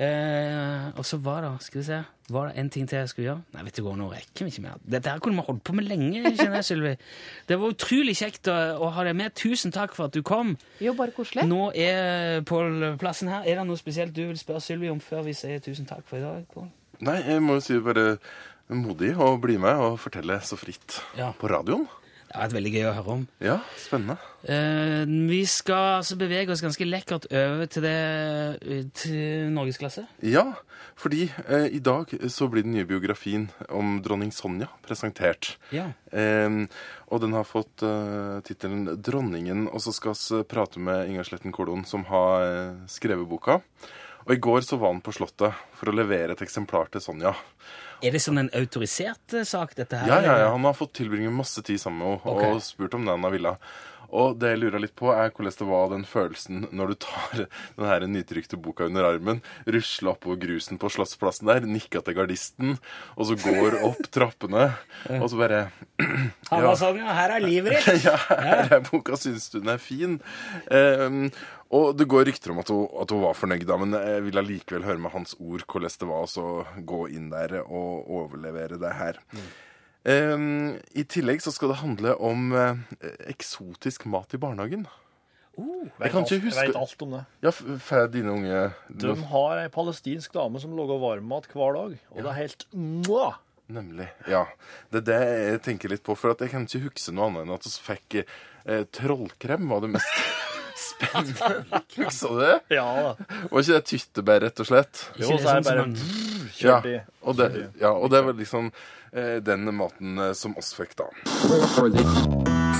Eh, og så var det skal vi se, var det en ting til jeg skulle gjøre? Nei, vet du hva, nå rekker vi ikke mer. Dette her kunne vi holdt på med lenge, kjenner jeg, Sylvi. Det var utrolig kjekt å, å ha deg med. Tusen takk for at du kom. Jo, bare koselig. Nå er Pål plassen her. Er det noe spesielt du vil spørre Sylvi om før vi sier tusen takk for i dag? Paul? Nei, jeg må jo si bare modig å bli med og fortelle så fritt Ja. på radioen. Det har vært veldig gøy å høre om. Ja, spennende. Eh, vi skal altså bevege oss ganske lekkert over til det eh, til norgesklasse. Ja, fordi eh, i dag så blir den nye biografien om dronning Sonja presentert. Ja. Eh, og den har fått eh, tittelen 'Dronningen', og så skal vi prate med Ingar Sletten Kolon, som har eh, skrevet boka. Og i går så var han på Slottet for å levere et eksemplar til Sonja. Er det sånn en autorisert eh, sak, dette her? Ja, ja, ja, Han har fått tilbringe masse tid sammen med henne okay. og spurt om det han har villet. Og det jeg lurer litt på, er hvordan det var den følelsen når du tar den her nytrykte boka under armen, rusler oppover grusen på Slottsplassen der, nikker til gardisten, og så går opp trappene, og så bare Han var sånn, ja, her er livet ditt. Ja, her er boka, syns du den er fin? Um, og det går rykter om at hun, at hun var fornøyd, da, men jeg vil allikevel høre med hans ord hvordan det var å så gå inn der og overlevere det her. Ehm, I tillegg så skal det handle om eh, eksotisk mat i barnehagen. Jeg kan ikke Jeg huske vet alt om det. Ja, får dine unge De har ei palestinsk dame som lager varmmat hver dag, og det er helt mwah! Nemlig. Ja. Det er det jeg tenker litt på, for at jeg kan ikke huske noe annet enn at vi fikk eh, trollkrem var det mest spennende. Husker du det? Ja da. Var ikke det tyttebær, rett og slett? Jo, så er sånn det bare som brrr, Ja, i. og det, ja, og det var liksom eh, den maten eh, som oss fikk da.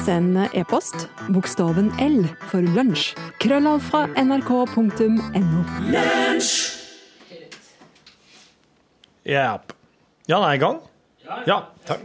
Send e-post bokstaven L for lunsj. Krøllav fra nrk.no. Yep. Ja, den er i gang? Ja, takk.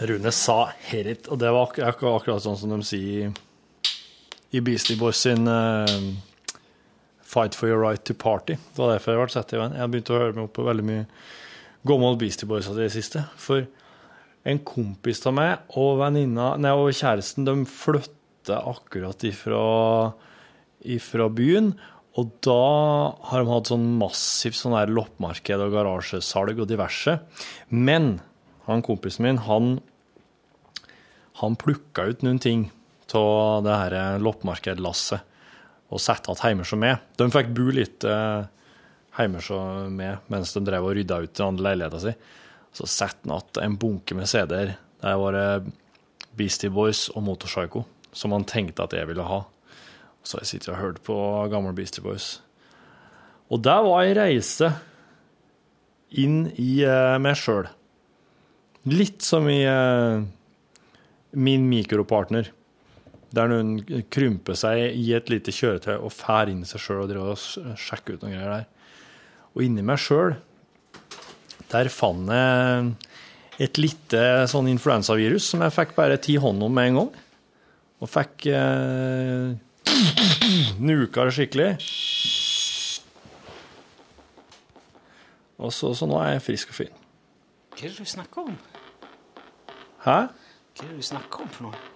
Rune sa 'herit', og det var ak akkurat sånn som de sier i Beastie Boys sin uh, 'Fight for your right to party'. Det var derfor jeg ble satt i veien. Jeg har begynt å høre meg opp på veldig mye gammel Beastie Boys i det siste. For en kompis av meg og venninna, nei, og kjæresten de flytter akkurat ifra, ifra byen. Og da har de hatt sånn massivt sånn loppemarked og garasjesalg og diverse. Men han kompisen min, han, han plukka ut noen ting av det her loppemarkedlasset og satte igjen hjemme som meg. De fikk bo litt eh, hjemme som meg mens de drev og rydda ut den andre leiligheta si. Så satte han igjen en bunke med CD-er. Der var det Beastie Boys og Motorpsycho, som han tenkte at jeg ville ha. Så jeg sitter og hører på gamle Beastie Boys. Og der var ei reise inn i eh, meg sjøl. Litt som i eh, min mikropartner, der noen krymper seg i et lite kjøretøy og fær inn seg sjøl og driver og sjekker ut noen greier der. Og inni meg sjøl, der fant jeg et lite sånn influensavirus som jeg fikk bare ti hånd om med en gang. Og fikk eh, nuka det skikkelig. Og så, så nå er jeg frisk og fin. Hva er det du snakker om? Hæ? Hva er det du snakker om for noe?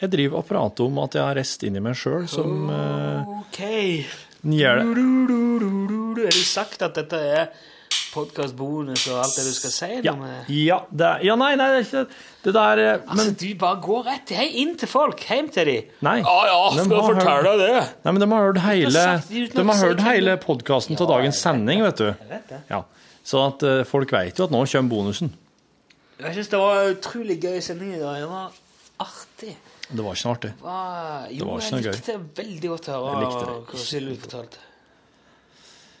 Jeg driver og prater om at jeg har rest inni meg sjøl som OK. gjør det. Er det sagt at dette er podkastbonus og alt det du skal si? Ja, ja, det er, ja nei, nei, det er ikke det der eh, Altså, Men du bare går rett hei, inn til folk. Hjem til dem. Nei. Ja, ja, De skal jeg fortelle deg det? Nei, men de har hørt hele, de har hørt hele podkasten ja, til dagens sending, vet du. Jeg vet det. Ja. Så at eh, folk vet jo at nå kommer bonusen. Jeg syns det var en utrolig gøy sending i dag. Det var artig. Det var ikke noe artig. Det var, jo, var ikke jeg noe gøy. likte det veldig godt å høre Jeg det hva Silje fortalte.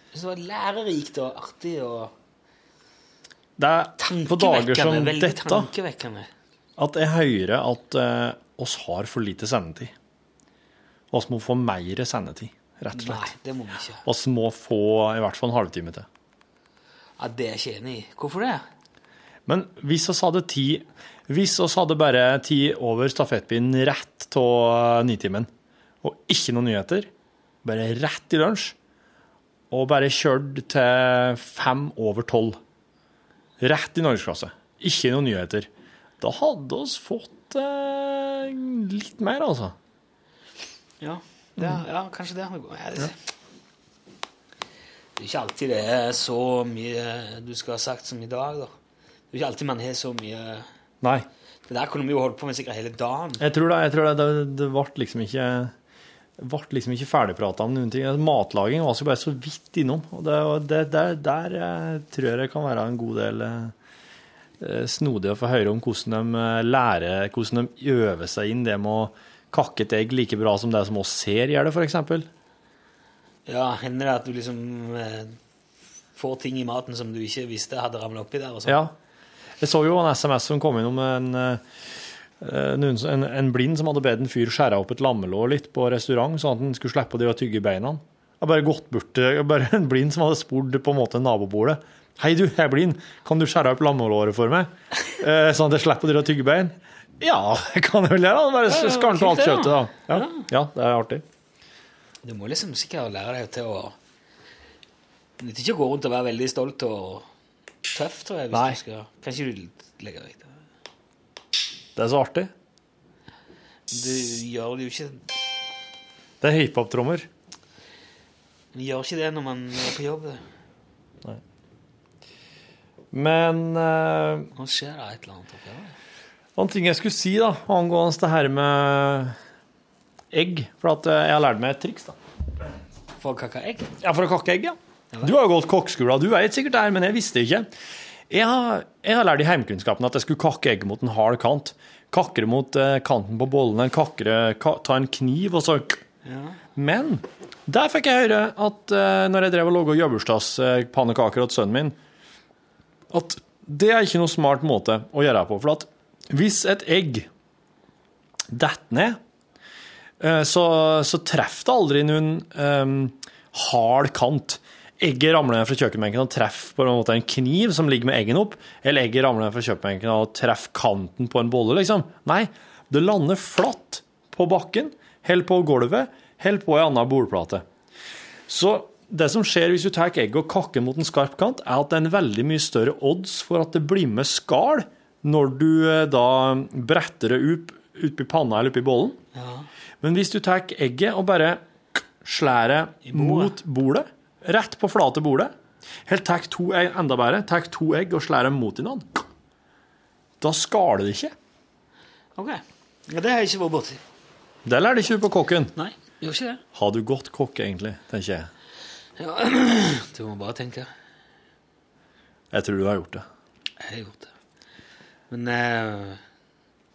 Jeg synes det var lærerikt og artig og Det er på dager som. Dette at jeg hører at eh, oss har for lite sendetid. Og Oss må få mer sendetid, rett og Nei, slett. det må vi ikke. Oss må få i hvert fall en halvtime til. Ja, Det er jeg ikke enig i. Hvorfor det? Men hvis oss hadde ti Hvis oss hadde bare ti over stafettpinnen rett av nitimen, og ikke noen nyheter, bare rett i lunsj, og bare kjørt til fem over tolv, rett i norgesklasse, ikke noen nyheter, da hadde oss fått eh, litt mer, altså. Ja, det, ja kanskje det. Ja, det, det er ikke alltid det er så mye du skal ha sagt som i dag, da. Det er ikke alltid man har så mye Nei. Det der kunne vi jo holdt på med sikkert hele dagen. Jeg tror det, jeg tror det, det, det ble liksom ikke ble liksom ikke ferdigprata om noen ting. Altså, Matlaging var så bare så vidt innom. Og det, det, der, der eh, tror jeg det kan være en god del eh, snodig å få høre om hvordan de eh, lærer, hvordan de øver seg inn det med å kakke et egg like bra som det som oss ser gjør det, f.eks. Ja, hender det at du liksom eh, får ting i maten som du ikke visste hadde ramla oppi der? og sånn? Ja. Jeg så jo en SMS som kom inn om en, eh, som- en, en blind som hadde bedt en fyr skjære opp et lammelår litt på restaurant, sånn at han skulle slippe å tygge beina. Jeg bare gått bort bare en blind som hadde spurt på en måte nabobordet. Hei, du, jeg er blind. Kan du skjære opp lammelåret for meg? Eh, sånn at jeg slipper å tygge bein? Ja, det kan jeg vel gjøre. det. Bare skarne på alt kjøttet, da. Ja. ja, det er artig. Du må liksom sikkert lære deg til å Det nytter ikke å gå rundt og være veldig stolt og tøff, tror jeg. hvis Nei. du skal... Kan ikke du legge deg til Det er så artig. Du gjør det jo ikke Det er hiphop-trommer. Du gjør ikke det når man er på jobb. det. Men uh, Nå skjer det et eller annet oppi her. En ting jeg skulle si da, angående det her med egg, for at eh, jeg har lært meg et triks da. For å kakke egg? Ja, for å kakke egg, ja. Du har jo gått kokkeskolen, du vet sikkert det her, men jeg visste ikke. Jeg har, jeg har lært i heimkunnskapen at jeg skulle kakke egg mot en hard kant. Kakke mot eh, kanten på bollene, kakke ka, ta en kniv og så Men der fikk jeg høre at eh, når jeg drev og laga jobbursdagspannekaker til sønnen min, at det er ikke noe smart måte å gjøre det på. For at hvis et egg detter ned, eh, så, så treffer det aldri noen um, hard kant. Egget ramler ned fra kjøkkenbenken og treffer på en måte en kniv som ligger med eggen opp, eller egget ramler ned fra kjøkkenbenken og treffer kanten på en bolle, liksom. Nei, det lander flatt på bakken, helt på gulvet, helt på en annen bordplate. Så det som skjer hvis du tar egget og kakker mot en skarp kant, er at det er en veldig mye større odds for at det blir med skall når du eh, da bretter det opp oppi panna eller oppi bollen. Men hvis du tar egget og bare slærer mot bordet, rett på flate bordet, helt tar to egg, enda bedre, tar to egg og skjærer dem mot hverandre, da skaler det ikke. Ok. Ja, det har jeg ikke vært borti. Det lærte ikke du på kokken. Nei, gjør ikke det. Har du godt kokk, egentlig, tenker jeg. Ja. Du må bare tenke. Jeg tror du har gjort det. Jeg har gjort det. Men uh,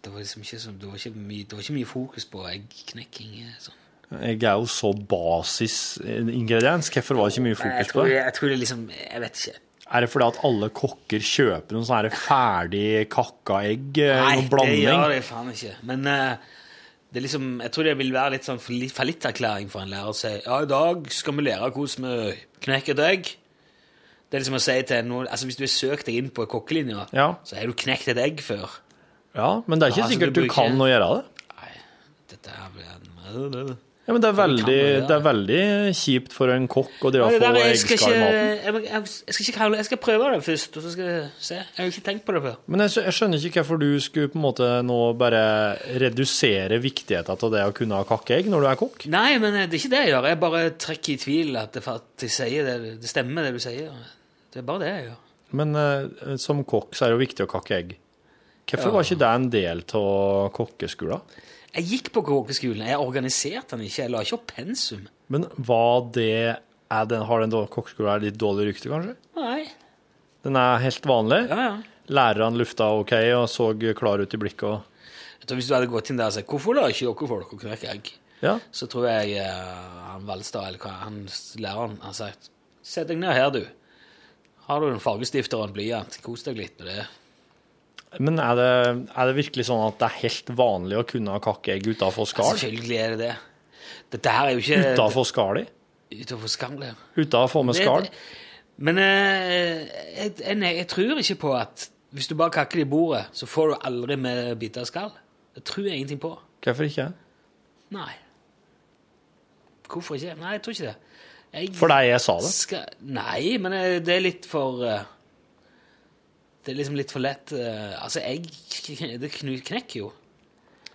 det var liksom ikke, så, det var ikke, mye, det var ikke mye fokus på eggknekking. eh, Sånn. Egg er jo så basisingrediens. Hvorfor var det ikke mye fokus på det? jeg tror det liksom Jeg vet ikke. Er det fordi at alle kokker kjøper noen sånne ferdig kakka egg? eh, Nei, noen det gjør det faen ikke. Men uh, det er liksom, jeg tror det vil være litt sånn falli- fallitterklæring for en lærer å si ja, i dag skal vi lære hvordan vi knekker et egg. Det er liksom å si til noen, altså Hvis du har søkt deg inn på kokkelinja, Ja. så har du knekt et egg før. ja, men det er ikke Ja, altså, sikkert du du kan å gjøre det. Nei, dette her blir en Ja, men det er veldig, gjøre. det er veldig kjipt for en kokk å drive og få ikke, i maten. jeg, skal prøve det først, og så skal jeg se. Jeg har jo ikke tenkt på det før. Men jeg, jeg skjønner ikke hvorfor du skulle på en måte nå bare redusere viktigheten av det å kunne ha kakkeegg når du er kokk. Nei, men det er ikke det jeg gjør. Jeg bare trekker i tvil at det faktisk sier det, det stemmer, det du sier. Det er bare det jeg gjør. Men uh, som kokk så er det jo viktig å kakke egg. Hvorfor Ja. var ikke det en del av kokkeskolen? Jeg gikk på kokkeskolen. Jeg organiserte den ikke. Jeg la ikke opp pensum. Men var det den, Har den kokkeskolen litt dårlig rykte, kanskje? Nei. Den er helt vanlig? Ja, ja. Lærerne lufta OK og så klar ut i blikket og Jeg tror Hvis du hadde gått inn der og sagt 'Hvorfor lar ikke dere folk å knekke egg?' Ja. så tror jeg uh, han Valstad, eller hva han læreren, har sagt 'Sett deg ned her, du. Har du en fargestifter og en blyant? Kos deg litt med det.' Men er det, er det virkelig sånn at det er helt vanlig å kunne ha kakkeegg utafor skall? Selvfølgelig er det det. Dette her er jo ikke Utafor skall Utafor ja. Uten med skall? Men eh, jeg, jeg, jeg tror ikke på at hvis du bare kakker det i bordet, så får du aldri med biter av skall. Det tror jeg ingenting på. Hvorfor ikke? Nei. Hvorfor ikke? Nei, jeg tror ikke det. Jeg deg jeg sa det? Skal, nei, men eh, det er litt for eh, Det er liksom litt for lett eh, Altså, egg Det knekker jo.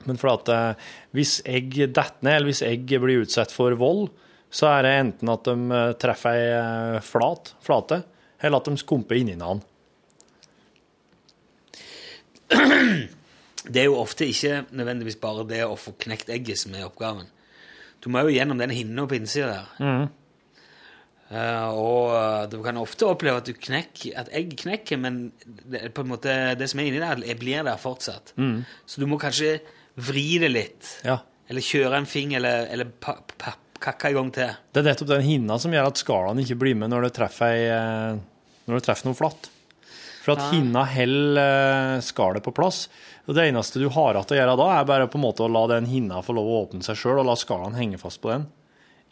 Men for at eh, hvis egg detter ned, eller hvis egg blir utsatt for vold, så er det enten at de eh, treffer ei flat, flate, eller at de skumper inni den. Det er jo ofte ikke nødvendigvis bare det å få knekt egget som er oppgaven. Du må jo gjennom den hinna på innsida der. Eh, og eh, du kan ofte oppleve at, du knekker, at egg knekker, men det, måte, det som er inni der, blir der fortsatt. Så du må kanskje vri det litt. Ja. Eller kjøre en finger, eller, eller pa, pa, kakke en gang til. Det er nettopp den hinna som gjør at skallene ikke blir med når det treffer, eh, når du treffer noe flatt. For at hinna holder skallet på plass. Og det eneste du har igjen å gjøre da, er bare på en måte å la den hinna få lov å åpne seg sjøl, og la skallene henge fast på den.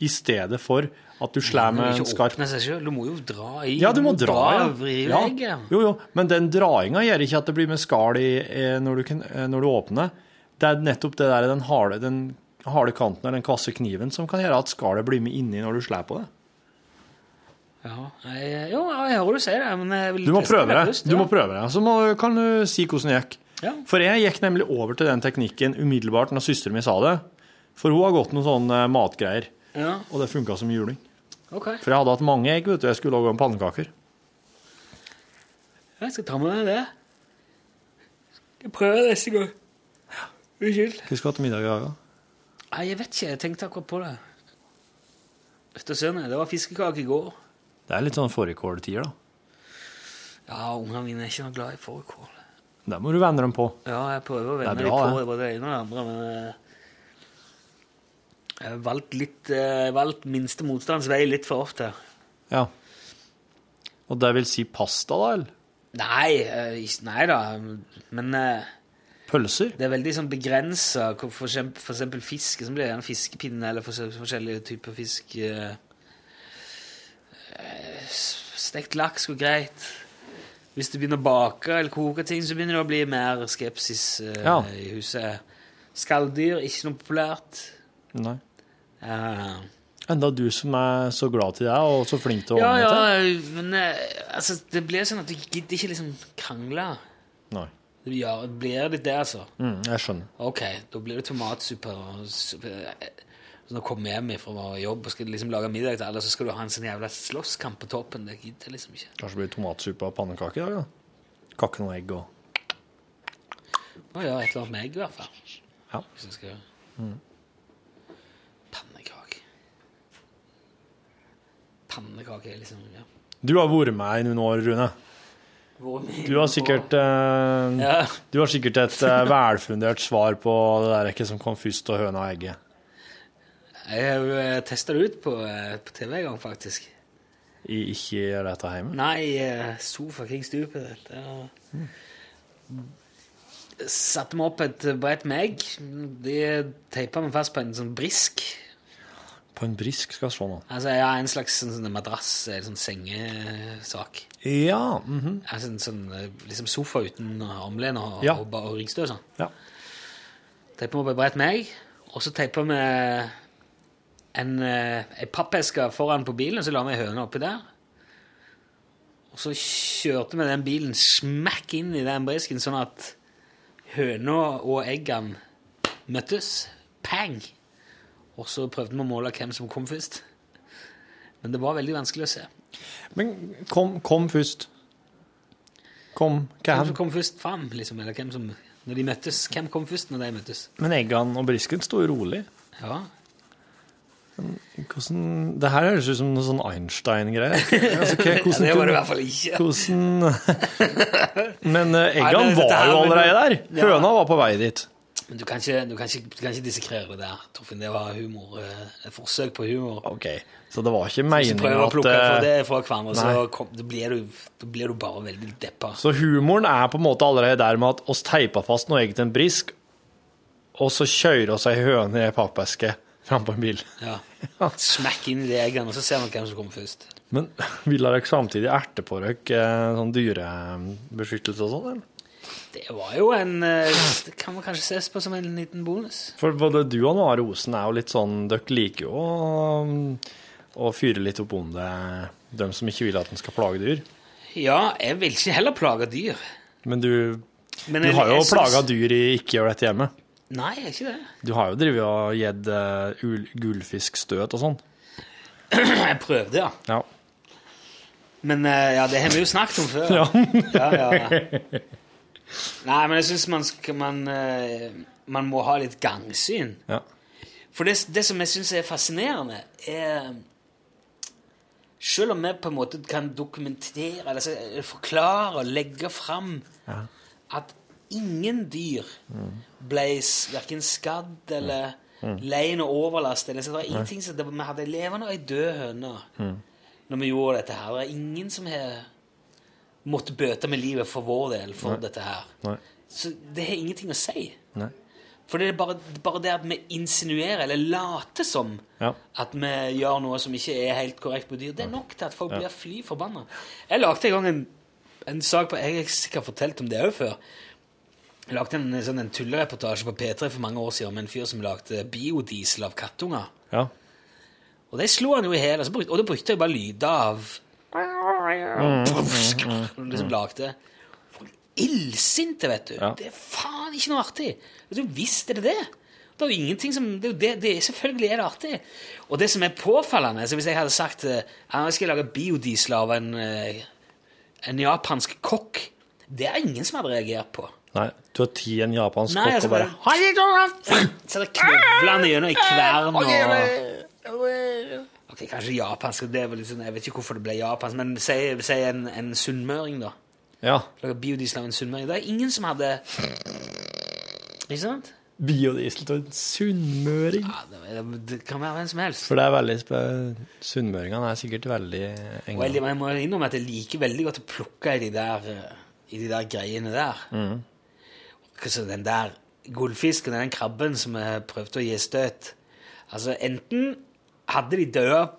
I stedet for at du slår med en skarp Du må jo dra i. Ja, du må dra, ja. Vri ja. Jo, jo, men den drainga gjør ikke at det blir med skall i, eh, når, du eh, når du åpner. Det er nettopp det der, den harde, den harde kanten eller den kvasse kniven som kan gjøre at skallet blir med inni når du slår på det. Ja, jeg, jo, jeg hører du sier det, men jeg vil Du må prøve det. først, Du må prøve det. Så må, kan du si hvordan det gikk. Ja. For jeg gikk nemlig over til den teknikken umiddelbart når søsteren min sa det. For hun har gått noen sånne matgreier, Ja, og det funka som juling. ok. For jeg hadde hatt mange egg, vet du. Jeg skulle lage om pannekaker. Jeg skal ta med meg det. Skal prøver neste gang. Unnskyld. Hva skal du ha til middag i dag? da? Nei, jeg vet ikke. Jeg tenkte akkurat på det. Etter søndag. Det var fiskekake i går. Det er litt sånn fårikåltider, da. Ja, ungene mine er ikke noe glad i fårikål. Der må du venne dem på. Ja, jeg prøver å venne dem på det. det, både det ene og det andre, men eh, jeg har valgt litt eh, valgt minste motstands vei litt for ofte. Ja. Og det vil si pasta, da? eller? Nei, eh, ikke- nei da, men eh, Pølser? det er veldig sånn begrensa. For eksempel, for eksempel fisk, som blir det en fiskepinne eller for, forskjellige typer fisk. eh, eh, Stekt laks går greit. Hvis du begynner å bake eller koke ting, så begynner det å bli mer skepsis eh, Ja. i huset. Skalldyr, ikke noe populært. Nei. Uh, Enda du som er så glad til deg og så flink til å ja, ordne ja, det. men eh, altså, det blir sånn at du gidder ikke liksom krangle. Nei. Ja, det blir litt det, altså. Mm, jeg skjønner. Ok, da blir det tomatsuppe. og. Så når jeg kommer hjem fra jobb og skal liksom lage middag til alle, så skal du ha en sånn jævla slåsskamp på toppen. Det gidder liksom ikke. Kanskje det blir tomatsuppe og pannekake i dag, da? Kakke noe egg og Å ja, et eller annet med egg, i hvert fall. Ja. Hvis jeg skal... Pannekake. Pannekake er liksom ja. Du har vært med i noen år, Rune. Du har sikkert, eh, Ja. du har sikkert et eh, velfundert svar på det der ikke som kom først, og høna og egget. Jeg har jo testa det ut på, eh, på TV en gang, faktisk. I ikke gjør dette hjemme? Nei, eh, sofa kring stupet. Mm. Satte meg opp et brett med egg. De teipa meg fast på en sånn brisk. På en brisk skal se nå. Altså, ja, En slags sånn, sånn madrass, en sånn sengesak. Ja. Mm -hmm. Altså en sånn eh, liksom sofa uten armlen og, Ja. og, og ryggstø sånn. ja. Teiper meg bredt brett og så teiper vi en, eh, en pappeske foran på bilen, så la vi høna oppi der. Og så kjørte vi den bilen smakk inn i den brisken, sånn at høna og eggene møttes. Pang! Og så prøvde vi å måle hvem som kom først. Men det var veldig vanskelig å se. Men kom, kom først. Kom, hva Hvem som kom først fram, liksom, eller hvem som Når de møttes. Hvem kom først når de møttes? Men Eggan og brisken sto jo rolig. Ja. Hvordan Det her høres ut som noe sånn Einstein-greier. Altså, hvordan det var det i hvert fall ikke. Hvordan Men Eggan Nei, men var jo allerede der. Ja. Var på vei dit. Men du kan ikke, du kan ikke, du kan ikke dissekrere det der, Torfinn. Det var humor. eh, Et forsøk på humor. Ok, Så det var ikke Hvis du meningen prøver å at plukke fra eh, det fra hverandre, så kom, blir du, blir du bare veldig deppa. Så humoren er på en måte allerede der med at oss teipa fast noe egg til en brisk, og så kjører oss ei høne i ei pappeske fram på en bil. Ja. Smekk inn i det eggene, og så ser vi hvem som kommer først. Men vil dere samtidig erte på dere sånn dyrebeskyttelse og sånn? eller? Det var jo en eh, Det kan man kanskje ses på som en liten bonus. For både du og Noah Rosen er jo litt sånn Dere liker jo å, å fyre litt opp om det, dem som ikke vil at en skal plage dyr. Ja, jeg vil ikke heller plage dyr. Men du, Men du jeg- har jo plaga dyr i ikke gjør dette hjemme. Nei, jeg er ikke det. Du har jo drevet og gitt uh, gullfiskstøt og sånn. Jeg prøvde, ja. Ja. Men eh, ja, det har vi jo snakket om før. Ja. ja, ja. Nei, men jeg syns man, skal- man, eh, man må ha litt gangsyn. ja. For det, det som jeg syns er fascinerende, er Selv om vi på en måte kan dokumentere, altså, forklare og legge fram at ingen dyr ble verken skadd eller lei noe overlast. Eller, så er ingenting som, det, vi hadde levende og ei død høne når vi gjorde dette her. Det er ingen som har måttet bøte med livet for vår del for dette her. Nei. Så det har ingenting å si. Nei. For det er bare, bare det at vi insinuerer, eller later som, Ja. at vi gjør noe som ikke er helt korrekt på dyr, det er nok til at folk blir fly forbanna. Jeg lagde en gang en, en sak på Jeg har sikkert fortalt om det òg før. Jeg lagde en, sånn, en tullereportasje på P3 for mange år siden om en fyr som lagde biodiesel av kattunger. ja. Og det slo han jo i hjel. Og, og da brukte jeg bare lyder av Og liksom lagde Folk Illsinte, vet du. Ja. Det er faen ikke noe artig. Du, Visst er det det. Det er jo ingenting som det, det, det, Selvfølgelig er det artig. Og det som er påfallende så Hvis jeg hadde sagt at jeg skal lage biodiesel av en, eh, en japansk kokk Det er ingen som hadde reagert på. Nei, du har ti en japansk Nei, kokk altså og bare Så det han gjennom i kvern og Ok, Kanskje japansk, det var litt sånn, jeg vet ikke hvorfor det ble japansk, men si, si en, en sunnmøring, da. Ja. Lager biodiesel av en sunnmøring. Det er ingen som hadde Ikke sant? Biodiesel av en sunnmøring. Ja, det, det kan være hvem som helst. For det er veldig. Sunnmøringene er sikkert veldig Og enga. jeg, jeg må innrømme at jeg liker veldig godt å plukke i de der, eh, i de der greiene der. Altså, den der gullfisken, den krabben som jeg prøvde å gi støt Altså, enten hadde de dødd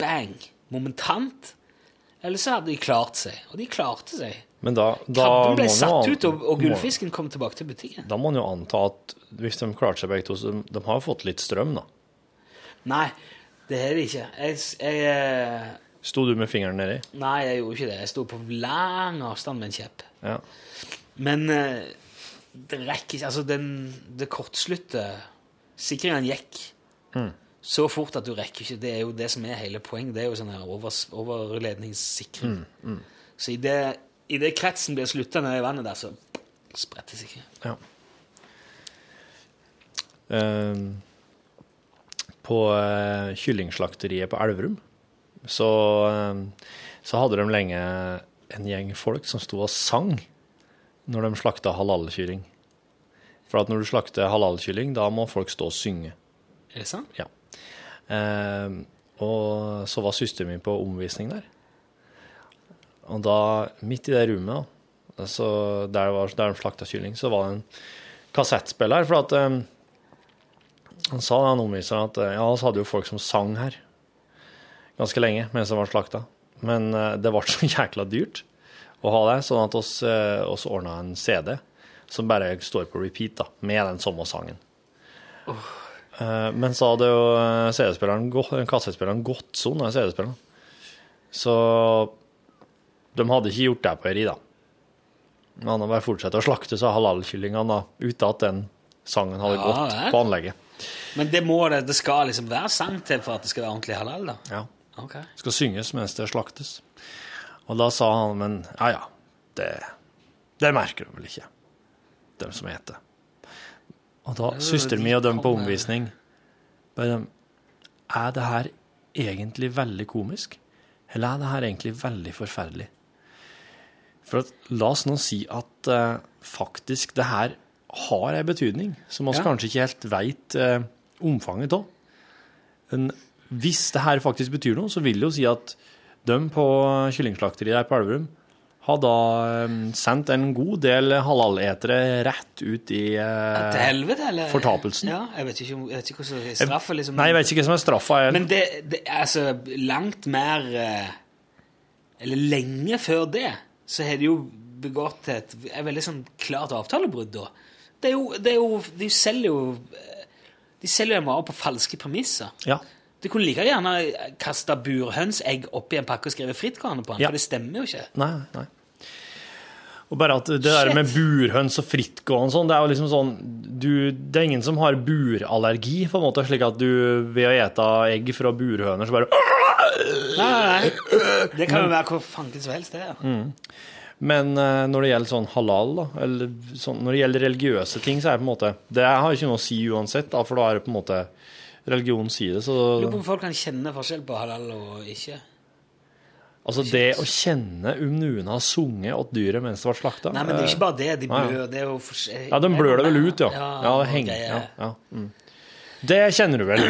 bang, momentant, eller så hadde de klart seg. Og de klarte seg. Men da, da Krabben ble satt ut, og, og gullfisken kom tilbake til butikken. Da må man jo anta at hvis de klarte seg begge to, så de, har jo fått litt strøm, da. Nei, det har de ikke. Jeg, jeg eh, Sto du med fingeren nedi? Nei, jeg gjorde ikke det. Jeg sto på lang avstand med en kjepp. Ja. Men eh, det rekker ikke Altså, den, det kortslutter Sikringen gikk så fort at du rekker ikke Det er jo det som er hele poenget. Det er jo sånn her overs, overledningssikring. Så i det, i det kretsen blir slutta ned i vannet der, så sprettes ikke. ja. Um, på uh, kyllingslakteriet på Elverum så, um, så hadde de lenge en gjeng folk som sto og sang når de slakta halalkylling. For at når du slakter halalkylling, da må folk stå og synge. Er det sant? Ja. Eh, og så var søsteren min på omvisning der. Og da, midt i det rommet, da, så der, var, der de slakta kylling, så var det en kassettspiller. For at eh, han sa han omviseren at eh, ja, så hadde jo folk som sang her ganske lenge mens de var slakta. Men eh, det ble så jækla dyrt å ha det, sånn at oss, eh, oss ordna en CD som bare står på repeat, da, med den samme sangen. Eh, Men så hadde jo eh, CD-spilleren kassettspilleren gått sånn, den CD-spilleren. Så de hadde ikke gjort det på Eri, da. Men han bare fortsatt å slakte så halalkyllingene uten at den sangen hadde Ja, gått vel. på anlegget. Men det må det, det skal liksom være sang til for at det skal være ordentlig halal, da? Ja. det skal synges mens det slaktes. Og da sa han, men ja ja, det, det merker de vel ikke, de som heter. Og da, søsteren min og dem på omvisning, bare Er det her egentlig veldig komisk, eller er det her egentlig veldig forferdelig? For at, la oss nå si at uh, faktisk det her har en betydning, som vi Ja. kanskje ikke helt veit uh, omfanget av. Men hvis det her faktisk betyr noe, så vil det jo si at de på kyllingslakteriet her på Elverum har da eh, sendt en god del halaletere rett ut i eh, Til helvete, eller? fortapelsen. Ja, jeg vet ikke, om- jeg vet ikke hva som er straffa, liksom. Nei, jeg vet ikke hva som er straffa. Men det, det altså langt mer eh, Eller lenge før det, så har de jo begått et, et veldig sånn klart avtalebrudd, da. Det er jo, det er jo De selger jo eh, De selger jo en vare på falske premisser. Ja. Du kunne like gjerne kasta burhønseegg oppi en pakke og skrevet frittgående på den, Ja. for det stemmer jo ikke. Nei, nei. Og bare at det der med burhøns og frittgående sånn, det er jo liksom sånn du, Det er ingen som har burallergi, på en måte, slik at du ved å ete egg fra burhøner, så bare Nei, nei, nei. Det kan jo være hvor fanken som helst, det. Ja. Men uh, når det gjelder sånn halal, da, eller sånn, når det gjelder religiøse ting, så er det på en måte Det har ikke noe å si uansett, da, for da er det på en måte religionens side. Så Lurer på om folk kan kjenne forskjell på halal og ikke. Altså, det å kjenne om noen har sunget åt dyret mens det var slakta Nei, men det er ikke bare det. De blør ja. Det er jo for... Ja, de blør det vel ut, ja. Ja, Ja, det henger. Ja, ja. Mm. Det kjenner du vel?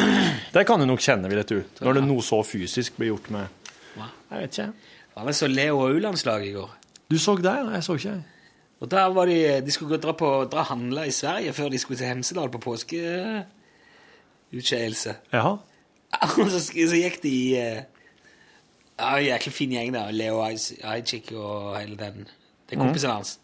Det kan du nok kjenne, vil jeg tro. Når det noe så fysisk blir gjort med Jeg vet ikke. Ja, men så Leo og U-landslaget i går. Du så det? Jeg så ikke. Og der var de, de skulle gå dra på dra handle i Sverige før de skulle til Hemsedal på påskeutskeielse. Ja. Og så, så gikk de i eh, Ja, en jæklig fin gjeng, da. Leo Ajik og hele den. Det er kompisene hans.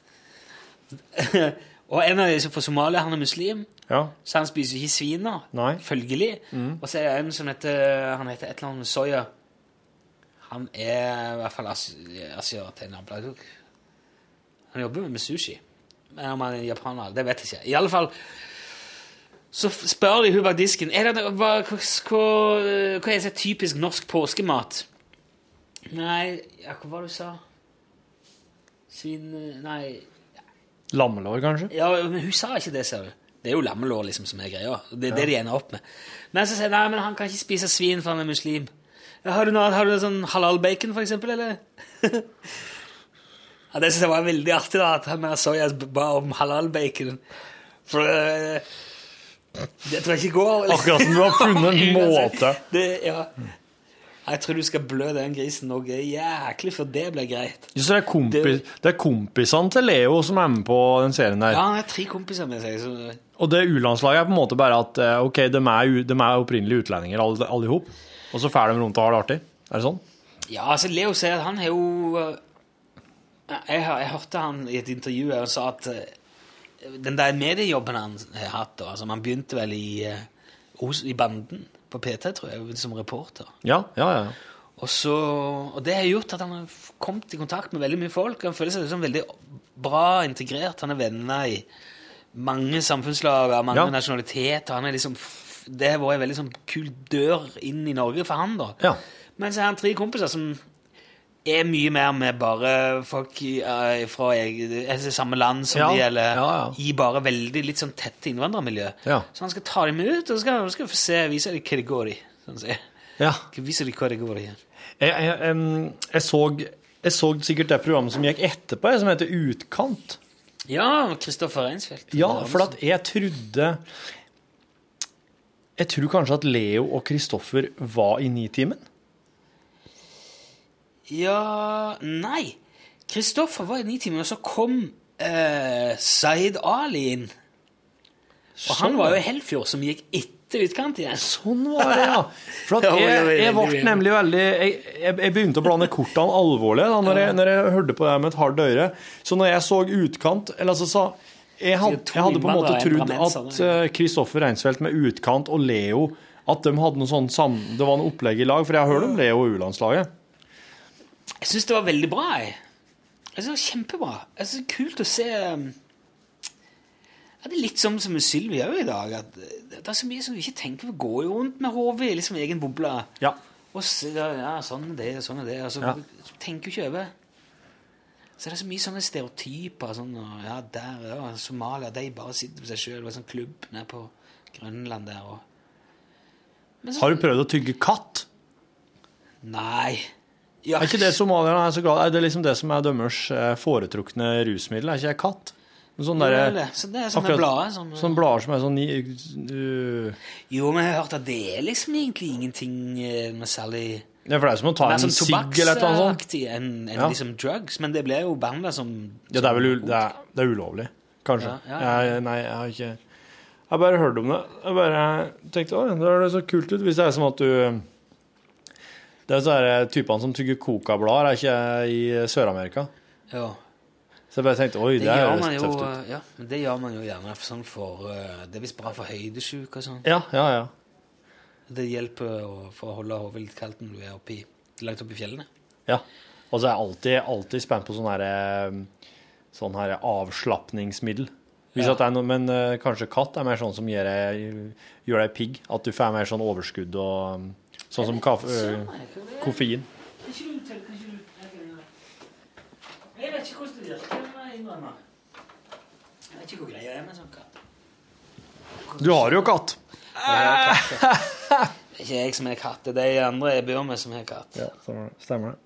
og en av de som fra Somalia, han er muslim, Ja. så han spiser ikke svin nå. Nei. Følgelig. Og så er det en som heter Han heter et eller annet med soya. Han er i hvert fall asi- asiat. en annen- Han jobber med sushi. Men om han er japaner, det vet jeg ikke. I alle fall så f- spør de hun bak disken er det, hva, hva, hva, hva er det typisk norsk påskemat. Nei, ja, hva var det du sa? Svin Nei Lammelår, kanskje? ja, men hun sa ikke det, ser du. Det er jo lammelår liksom som er greia. Det er det de ender opp med. Men så sier jeg, nei, men han kan ikke spise svin, for han er muslim. Ja, har du noe, har du sånn halal-bacon, for eksempel, eller? ja, det synes jeg var veldig artig, da, at han med soya ba om halal-bacon. For uh, det tror jeg ikke går. Akkurat som du har funnet en måte. Det, ja. Jeg tror du skal blø den grisen noe jæklig før det blir greit. Så det er, kompis, det er kompisene til Leo som er med på den serien der. Ja, han har tre kompiser med seg, så... Og det U-landslaget er på en måte bare at eh, ok, de er, de er opprinnelige utlendinger alle, alle hop, og så fer de rundt og har det artig. Er det sånn? Ja, altså Leo sier at han har jo eh, jeg, jeg hørte han i et intervju og sa at eh, den der mediejobben han har hatt, altså han begynte vel i, eh, i Banden på PT, tror jeg, som reporter. Ja, ja, ja. Og, så, og det har gjort at han har kommet i kontakt med veldig mye folk. Han føler seg liksom veldig bra integrert. Han er venner i mange samfunnslag av mange Ja. nasjonaliteter. Han er liksom, det har vært en veldig sånn kul dør inn i Norge for han, da. Ja. Men så har han tre kompiser som er mye mer med bare folk i, eh, fra altså samme land som Ja, de, eller ja, ja. i bare veldig litt sånn tette innvandrermiljø. Så han skal ta dem ut, og så skal skal få se, vise dem hva det går i. Sånn å si. ja. Vise dem hva det går i. Jeg, jeg, jeg, så, jeg så sikkert det programmet som gikk etterpå, som heter Utkant. Ja, Kristoffer Reinsfeldt. Ja, for at jeg trodde Jeg tror kanskje at Leo og Kristoffer var i Nitimen. Ja Nei. Kristoffer var i ni timer, og så kom eh, Zaid Ali inn. Og han var jo Helfjord, som gikk etter utkant igjen. Sånn var det, ja. For jeg, jeg ble nemlig veldig Jeg, jeg, begynte å blande kortene alvorlig da når jeg, når jeg hørte på det med et hardt øre. Så når jeg så utkant eller altså så, jeg, had, jeg hadde på en måte trodd at eh, Kristoffer Reinsfeldt med utkant og Leo At de hadde noe sånn sam, det var noe opplegg i lag. For jeg har hørt om Leo og U-landslaget. Jeg syns det var veldig bra. Jeg. Jeg synes det var Kjempebra. Jeg synes det er kult å se um, ja, Det er litt som, som med Sylvi òg i dag. At det er så mye som du ikke tenker på. Går jo rundt med hodet i liksom egen boble. Ja. Og så, ja, sånn er det, sånn er det. Altså, så Ja. tenker jo ikke over. Så det er så mye sånne stereotyper. Sånn, og, ja, der, ja, Somalia, de bare sitter på seg sjøl. Sånn klubb nede på Grønland der. Og... Så, Har du prøvd å tygge katt? Nei. Ja, Er ikke det somalierne er så glad Er det liksom det som er deres eh, foretrukne rusmiddel? Er ikke jeg katt? Sånn der, Jo. Så det er sånne akkurat- blader, sånn- Sånne blader som er sånn uh, Jo, men jeg har hørt at det er liksom egentlig ingenting eh, med særlig Ja, for det er som å ta en sånn sigg eller et eller annet sånt. enn enn Ja. liksom drugs. Men det ble jo banda som Ja, det er vel det er, det er ulovlig. Kanskje. Ja, ja. Jeg, nei, jeg har ikke Jeg bare hørt om det. Jeg bare tenkte å, det så kult ut hvis det er som at du Det er sånne typene som tygger coca-blader, er ikke i Sør-Amerika. Ja. Så jeg bare tenkte oi, Det, det, jo, tøft ut. ja, men det gjør man jo gjerne for sånn for eh, Det er visst bra for høydesjuke og sånn. Ja, ja, ja. Det hjelper for å holde hodet litt kaldt når du er oppi, langt oppe i fjellene. ja. Og så er jeg alltid, alltid spent på sånn her eh, Sånn her avslapningsmiddel. Ja. noe, Men eh, kanskje katt er mer sånn som gjør deg, gjør deg pigg. At du får mer sånn overskudd og Sånn som kaffe, øh, koffein. Jeg vet ikke hvordan det virker, må jeg vet ikke hvor greia er med sånn katt. Du har jo katt. Det er ikke jeg som er katt, det er de andre jeg bor med som er katt. Ja, stemmer det. Stemmer det.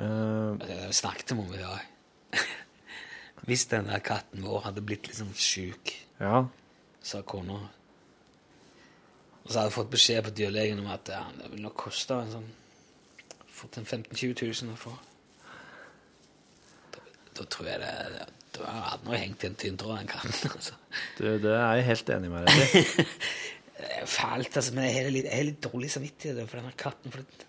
Uh, Det snakket med om i dag. Hvis den der katten vår hadde blitt liksom sjuk, ja. sa kona Og så hadde jeg fått beskjed på dyrlegen om at ja, det ville nok koste en sånn Fått en 15 000-20 000 å få. Da, da tror jeg det Da hadde nå hengt i en tynntråd, den katten. altså. Du, det er jeg helt enig med deg i. Det er fælt, altså, men jeg har litt, jeg har litt dårlig samvittighet for denne katten. For det,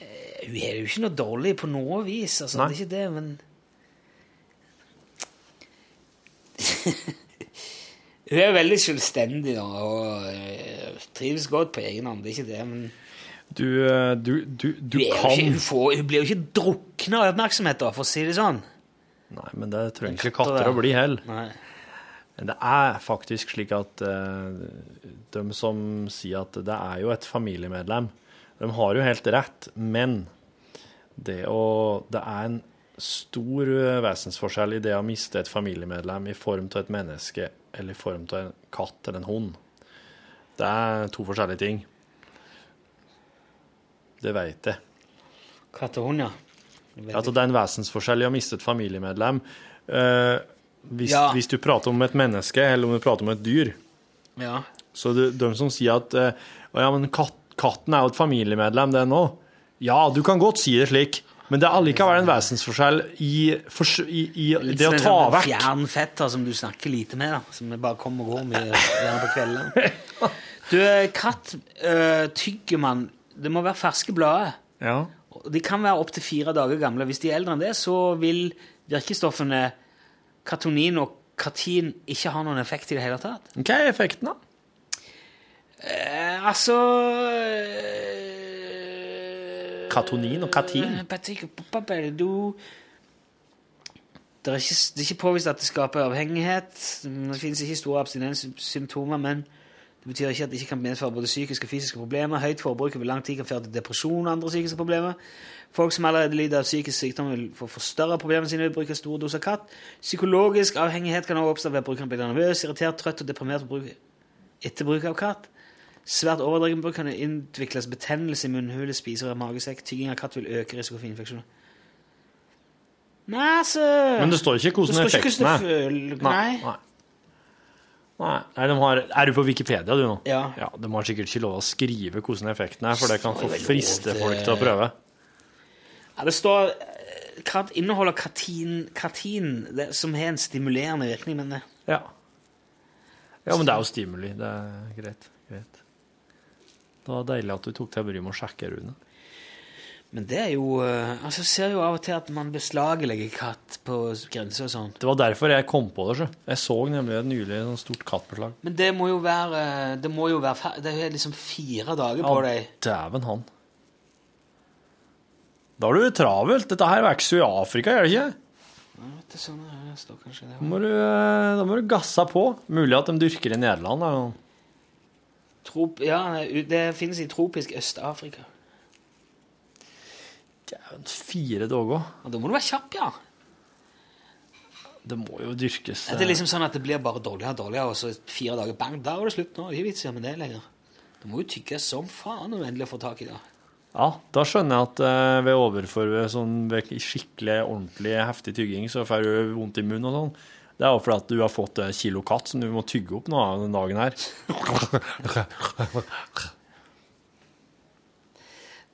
Eh, hun er jo ikke noe dårlig på noe vis, altså, Nei. det er ikke det, men Hun er veldig selvstendig da, og eh, trives godt på egen hånd, det er ikke det, men Du, eh, du, du, du kan ikke, hun, får, hun blir jo ikke drukna av oppmerksomhet, da, for å si det sånn. Nei, men det trenger ikke Katter, katter å bli heller. Men det er faktisk slik at uh, de som sier at det er jo et familiemedlem, de har jo helt rett, men det, å, det er en stor eh, vesensforskjell i det å miste et familiemedlem i form av et menneske eller i form av en katt eller en hund. Det er to forskjellige ting. Det vet jeg. Katt og hund, ja. Altså, det er en vesensforskjell i å miste et familiemedlem. Eh, hvis, Ja. hvis du prater om et menneske, eller om du prater om et dyr. ja. Så det, de som sier at eh, ja, men katt, katten er jo et familiemedlem, det òg. Ja, du kan godt si det slik, men det er allikevel en vesensforskjell i, for, i, i det å sånn ta vekk Fjern fetter som du snakker lite med, da. Som bare kommer og går med gjerne på kveldene. Du, eh, katt øh, tygger man Det må være ferske blader. Ja. De kan være opptil fire dager gamle. Hvis de er eldre enn det, så vil virkestoffene katonin og katin ikke ha noen effekt i det hele tatt. Hva er effekten, da? Eh, altså eh, Katonin og katin? Eh, Det er, ikke, det er ikke påvist at det skaper avhengighet. Det finnes ikke store abstinenssymptomer, men det betyr ikke at det ikke kan medføre både psykiske og fysiske problemer. Høyt forbruk over lang tid kan føre til depresjon og andre psykiske problemer. Folk som allerede lider av psykisk sykdom, vil få forstørre problemene sine ved bruk av store doser katt. Psykologisk avhengighet kan også oppstå ved at brukeren blir nervøs, irritert, trøtt og deprimert etter bruk av katt. Svært overdreven bruk kan det utvikles betennelse i munnhule, og magesekk. Tygging av katt vil øke risiko for infeksjoner. Nei, altså Men det står ikke hvordan effekten er. Nei. Nei. Nei, nei har, Er du på Wikipedia, du nå? Ja. ja. De har sikkert ikke lov å skrive hvordan effekten er, for det kan få friste folk til å prøve. Ja, det står Katt inneholder katin, katin det, som har en stimulerende virkning, men det Ja. ja, men det er jo stimuli. Det er greit. greit. Det var deilig at du tok deg bryet med å sjekke, Rune. Men det er jo eh, Altså, jeg ser jo av og til at man beslaglegger katt på grenser og sånn. Det var derfor jeg kom på det. Så. Jeg så nemlig et nylig sånn stort kattbeslag. Men det må jo være Det må jo være Det er liksom fire dager på deg. dæven han. Da har du det travelt. Dette her vokser jo i Afrika, gjør det ikke? Ja, sånn det står kanskje det. Da må du, eh, da må du gasse på. Mulig at de dyrker i Nederland. Da. Trop, ja, det finnes i tropisk Øst-Afrika. Dæven, fire dager. Og da må du være kjapp, ja. Det må jo dyrkes. Det er liksom sånn at det blir bare dårligere og dårligere, og så fire dager, bang, da var det slutt nå. Det er ikke vits i med det lenger. Det må jo tygges som faen når du endelig får tak i det. Ja, da skjønner jeg at eh, ved overfor ved sånn ved skikkelig, ordentlig heftig tygging, så får du vondt i munnen og sånn. Det er jo fordi at du har fått et kilo katt som du må tygge opp nå den dagen her.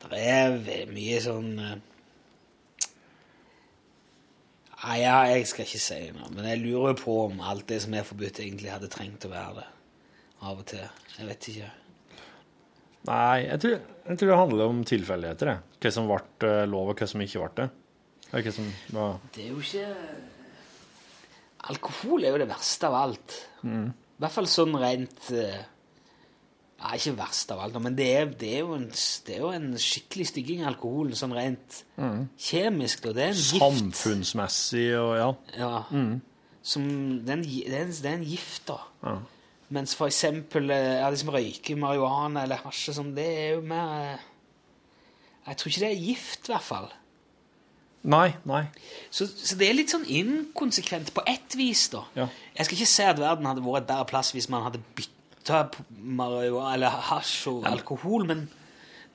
Det er mye sånn eh, Nei, ja, jeg skal ikke si noe, men jeg lurer på om alt det som er forbudt, egentlig hadde trengt å være det. Av og til. Jeg vet ikke. Nei, jeg tror, jeg tror det handler om tilfeldigheter. Hva som ble eh, lov, og hva som ikke ble det. Hva som var Det er jo ikke Alkohol er jo det verste av alt. I hvert fall sånn rent ja, ikke verst av alt, men det er, det er, jo, en, det er jo en skikkelig stygging av alkohol, sånn rent kjemisk. Og det er en gift. samfunnsmessig og ja. Ja. Som, det, er en, det, er en, det er en gift, da. Ja. Mens for eksempel eh, ja, liksom røyke marihuana eller hasj sånn, det er jo mer eh, Jeg tror ikke det er gift, i hvert fall. Nei, nei. Så, så det er litt sånn inkonsekvent på ett vis, da. Ja. Jeg skal ikke si at verden hadde vært et bedre plass hvis man hadde bytta marihuana eller hasj og alkohol, men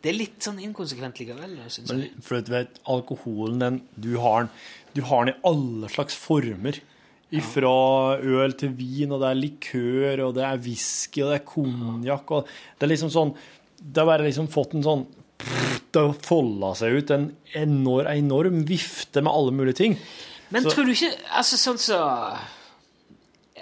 det er litt sånn inkonsekvent likevel, syns jeg. for du vet, alkoholen, den, du har den, du har den i alle slags former. Fra øl til vin, og det er likør, og det er whisky, og det er konjakk, og det er liksom sånn Det har bare liksom fått en sånn Det folda seg ut en enorm, enorm vifte med alle mulige ting. Men så- tror du ikke Altså sånn som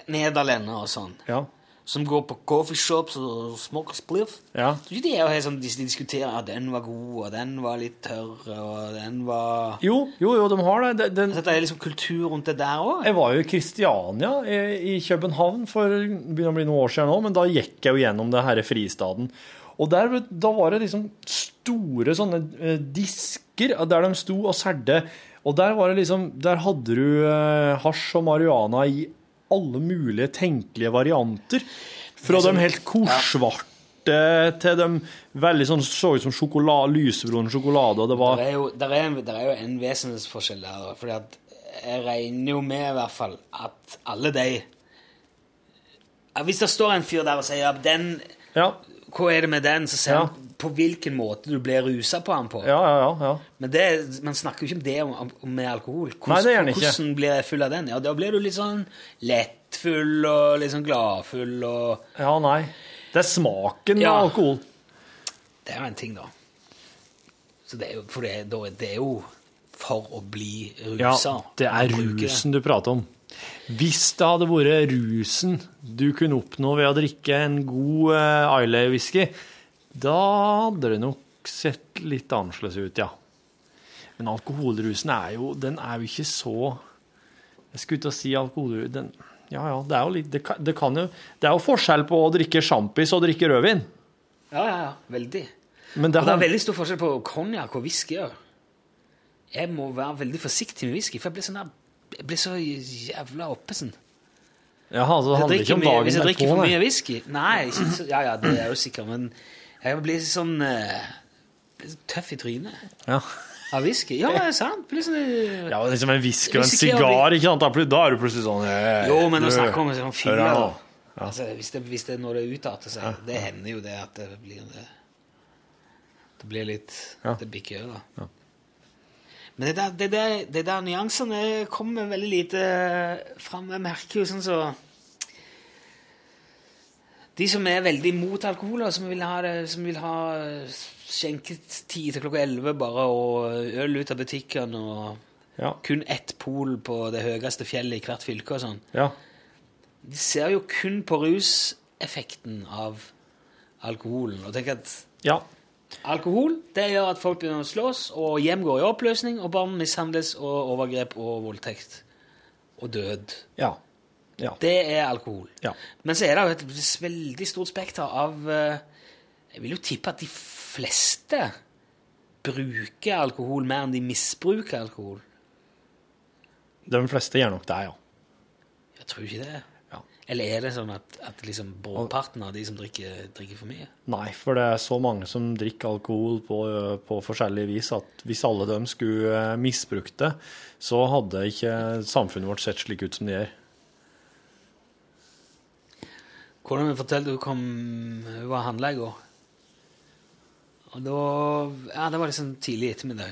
Nederlendere og sånn, Ja. som går på coffeeshops og smoker spliff ja. Tror ikke det er sånn, de diskuterer at den var god, og den var litt tørr, og den var Jo, jo, jo, de har det. det den, det er liksom kultur rundt det der òg. Jeg var jo i Kristiania i, i København for det begynner å bli noen år siden nå, men da gikk jeg jo gjennom det her fristaden. Og der, da var det liksom store sånne eh, disker der de sto og særde. Og der var det liksom Der hadde du eh, hasj og marihuana i alle mulige tenkelige varianter. Fra de helt korsvarte til de veldig sånn så ut som sjokolade, lysebrun sjokolade, og det var Det er jo, er, en- er jo en vesensforskjell der. fordi at jeg regner jo med i hvert fall at alle de Hvis det står en fyr der og sier at den, Ja, hva er det med den, så ser Ja. han på hvilken måte du blir rusa på han på. ja, ja. ja, ja. Men det, man snakker jo ikke om det om, om med alkohol. Hvordan, Nei, det gjør han ikke. Hvordan blir jeg full av den? Ja, Da blir du litt sånn lettfull og litt sånn gladfull og Ja, nei. Det er smaken Ja. av alkohol. Det er jo en ting, da. Så det er jo, for det, da- det er jo for å bli Ja, rusa. det er rusen du prater om. Hvis det hadde vært rusen du kunne oppnå ved å drikke en god uh, Islay-whisky, da hadde det nok sett litt annerledes ut, ja. Men alkoholrusen er jo, den er jo ikke så Jeg skulle til å si alkoholrus den, Ja, ja, det er jo litt det kan, det kan jo Det er jo forskjell på å drikke sjampis og drikke rødvin. Ja, ja, ja. Veldig. Men det Og det er veldig stor forskjell på konjakk og whisky òg. Jeg må være veldig forsiktig med whisky, for jeg blir sånn der Jeg blir så jævla oppesen. ja, altså, det handler ikke om dagen hvis jeg drikker for mye whisky Nei, ikke, så- ja, ja, det er jo sikkert, men jeg blir sånn uh, blir så tøff i trynet Ja. av whisky. Ja, det er sant. Liksom, Ja, liksom en whisky og en sigar, ikke sant? Da er du plutselig sånn eh, Jo, men å snakker snakke om sånn fylle da. Ja. Altså, hvis, det, hvis det når det utarter seg Det hender jo det at det blir det, det blir litt Ja. Det bikker over, da. Men det der, det, der, det der nyansene kommer veldig lite fram. Jeg merker jo sånn så De som er veldig imot alkohol, og som vil ha, det, som vil ha eh, skjenketid til klokka 11 bare, og øl ut av butikken og Ja. kun ett pol på det høyeste fjellet i hvert fylke og sånn. ja. De ser jo kun på ruseffekten av alkoholen, og tenker at Ja. Alkohol det gjør at folk begynner å slåss, og hjem går i oppløsning, og barn mishandles, og overgrep og voldtekt. Og død. Ja. Ja. Det er alkohol. Ja. Men så er det jo et veldig stort spekter av eh, Jeg vil jo tippe at de fleste bruker alkohol mer enn de misbruker alkohol. De fleste gjør nok det, ja. Jeg tror ikke det. Eller er det sånn at, at liksom brorparten av de som drikker, drikker for mye? Nei, for det er så mange som drikker alkohol på, på forskjellig vis at hvis alle dem skulle eh, misbrukt det, så hadde ikke samfunnet vårt sett slik ut som det gjør. Hvordan vi fortalte du kom Hun var handla i går. Og da Ja, det var liksom tidlig ettermiddag.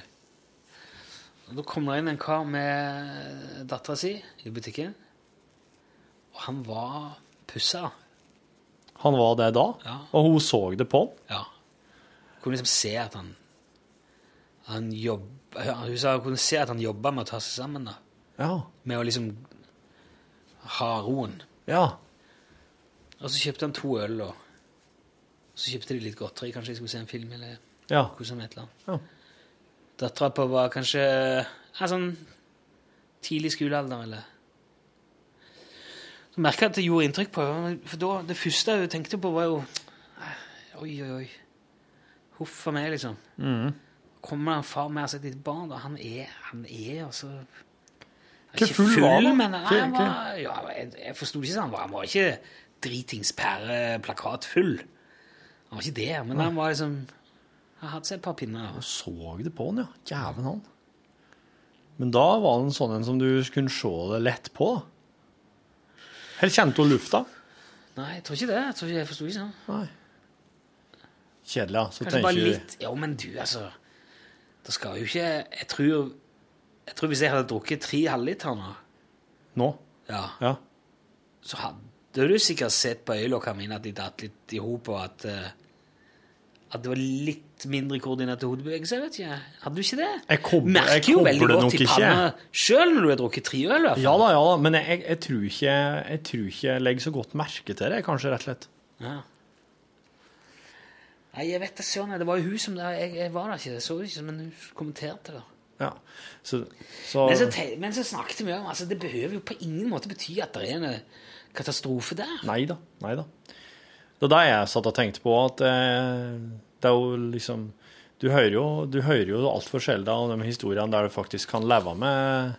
Og da kom det inn en kar med dattera si i butikken. Og han var pussa. Han var det da, Ja. og hun så det på han. Ja. Kunne liksom se at han Han jobb... Hun sa hun kunne se at han jobba med å ta seg sammen, da. Ja. Med å liksom ha roen. Ja. Og så kjøpte han to øl, og så kjøpte de litt godteri. Kanskje de skulle se en film eller Ja. noe seg et eller annet. Ja. Dattera på var kanskje ja, sånn tidlig skolealder, eller Så merka jeg at det gjorde inntrykk på henne. For da, det første hun tenkte på, var jo Oi, oi, oi. Huff a meg, liksom. Mm. Kommer det en far med sitt lite barn, da? Han er, han er altså Hvor full var han? men nei, han var, ja, jeg, jeg forsto ikke sånn. Han var, ikke dritings pæreplakat full. Han var ikke det, men han var liksom Han hadde seg et par pinner. Og så det på han, ja. Jæven han. Men da var han sånn en som du kunne se det lett på. da. Eller kjente hun lufta? Nei, jeg tror ikke det. Jeg, tror ikke, jeg forsto ikke sånn. Nei. Kjedelig. Så Kanskje bare litt Jo, men du, altså Det skal jo ikke Jeg tror, jeg tror hvis jeg hadde drukket tre halvliter nå, Nå? ja, Ja. så hadde du sikkert sett på øyelokkene mine at de datt litt i hop, og at eh, at det var litt mindre koordinerte hodebevegelser. vet ikke. Hadde du ikke det? Jeg kobler- Merker jo veldig godt i panna sjøl når du har drukket tre øl. Ja da, ja da. Men jeg, jeg, tror ikke, jeg tror ikke jeg legger så godt merke til det, kanskje, rett og slett. Ja. Nei, jeg vet da søren. Det var jo hun som jeg, jeg var der ikke. Jeg så det ikke, men hun kommenterte det. Ja. Så, så Men så, men så snakket vi om altså Det behøver jo på ingen måte bety at det er en eh, katastrofe der. Nei da. Nei da. Det er det jeg satt og tenkte på, at eh, det er jo liksom Du hører jo, du hører jo altfor sjelden om de historiene der du faktisk kan leve med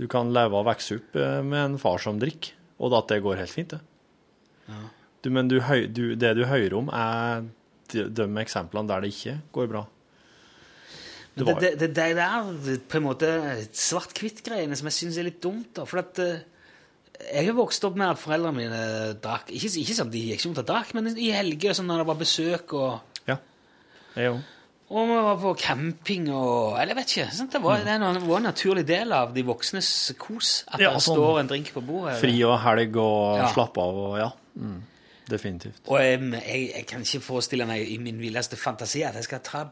Du kan leve og vokse opp eh, med en far som drikker, og at det går helt fint, det. Du, men du, du, det du hører om, er de, de eksemplene der det ikke går bra. Det, det, det, det er på en måte svart-hvitt-greiene som jeg syns er litt dumt. da, for at eh, Jeg har vokst opp med at foreldrene mine drakk. Ikke, ikke sånn de gikk ikke mot å drakk, men i helger sånn når det var besøk og Òg. Og vi var på camping og Eller jeg vet ikke. Sant? Det, var, det en- det var en naturlig del av de voksnes kos at Ja, det sånn står en drink på bordet. Fri og helg og Ja. slappe av og ja. Mm, definitivt. Og jeg, jeg, jeg kan ikke forestille meg i min villeste fantasi at jeg skal ta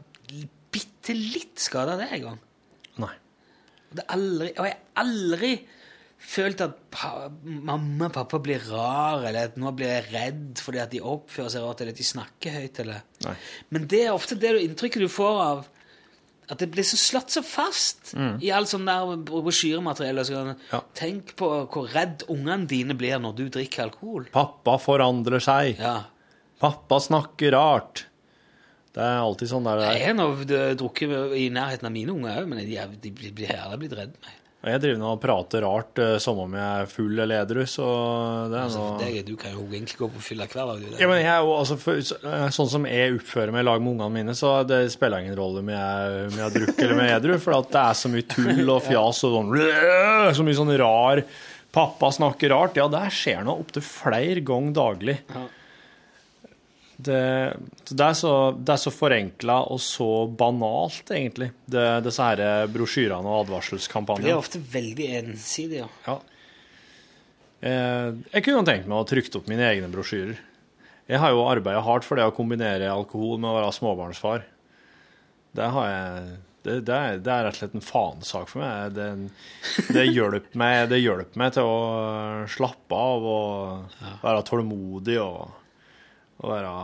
bitte litt skade av det en gang. Nei. Aldri, og jeg har aldri følt at pa, mamma og pappa blir rar, eller at nå blir jeg redd fordi at de oppfører seg rart, eller at de snakker høyt. Eller. Nei. Men det er ofte det du- inntrykket du får av at det blir så slått så fast i alt sånn der brosjyremateriell. Ja. Tenk på hvor redd ungene dine blir når du drikker alkohol. Pappa forandrer seg. Ja. Pappa snakker rart. Det er alltid sånn der Jeg har drukket i nærheten av mine unger òg, men de, er- de blir, blir blitt redd meg. Jeg driver nå og prater rart eh, som om jeg er full eller edru, så det er Altså, noe deg, du kan jo egentlig gå på fylla hver dag. Du, ja, men jeg er jo, altså, for, eh, Sånn som jeg oppfører meg i lag med ungene mine, så det spiller ingen rolle om jeg, om jeg har drukket eller om jeg er edru, for at det er så mye tull og fjas og sånn Så mye sånn rar Pappa snakker rart. Ja, det skjer nå opptil flere ganger daglig. Ja. Det, det, er så, det er så forenkla og så banalt, egentlig, det, disse her brosjyrene og det er ofte veldig ensidig. Ja. Eh, jeg kunne tenkt meg å trykke opp mine egne brosjyrer. Jeg har jo arbeida hardt for det å kombinere alkohol med å være småbarnsfar. Det har jeg det, er, det er rett og slett en faensak for meg. Det, det, hjelper meg. meg til å slappe av og være tålmodig og, og være,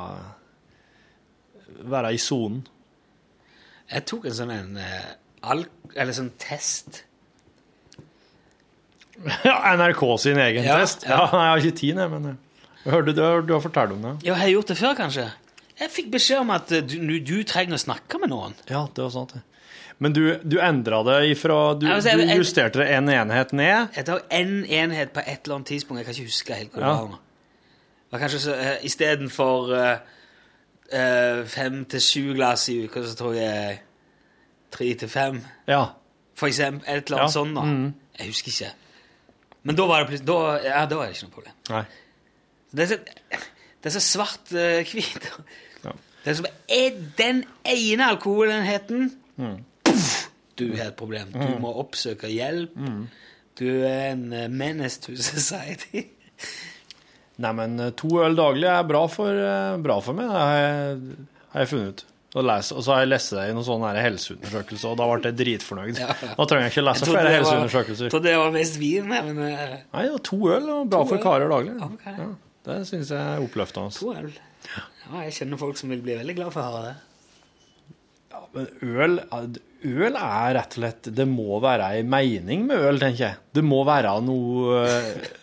være i sonen. Jeg tok en sånn en eh. Eller sånn test. Ja, NRK sin egen Ja, test. ja. Ja, jeg har ikke tid, jeg, men jeg hørte du, har- du har fortalt om det. Ja, har jeg gjort det før, kanskje? Jeg fikk beskjed om at eh, du, du trenger å snakke med noen. Ja, det var sant, det. Men du, du endra det ifra Du, altså, jeg- du justerte det en enhet ned. Jeg tar én enhet på et eller annet tidspunkt. Jeg kan ikke huske helt hva det Ja. var. Var kanskje så, uh, Istedenfor uh, uh, fem til sju glass i uka, så tror jeg tre til fem. Ja. For eksempel. Et eller annet Ja, sånt. da. Mm. Jeg husker ikke. Men da var det da, ja, da var det ikke noe problem. Nei. Det er så, det er så svart-hvit. Ja. det er som er den ene alkoholenheten Mm. Du har et problem. Du må oppsøke hjelp. Mm. Du er en eh, menace to society. Nei, men eh, to øl daglig er bra for, eh, bra for meg, det har jeg, har jeg funnet ut. Og, les, og så har jeg lest det i noen sånne helseundersøkelser, og da ble jeg dritfornøyd. Ja, ja. Nå trenger jeg ikke lese flere det helseundersøkelser. trodde det var mest vin, jeg, men eh, Nei, ja, to øl og bra for karer daglig. Okay. Ja, det syns jeg er oppløftende. to øl. Ja, jeg kjenner folk som vil bli veldig glad for å høre det. Øl, øl er rett og slett Det må være ei mening med øl, tenker jeg. Det må være noe,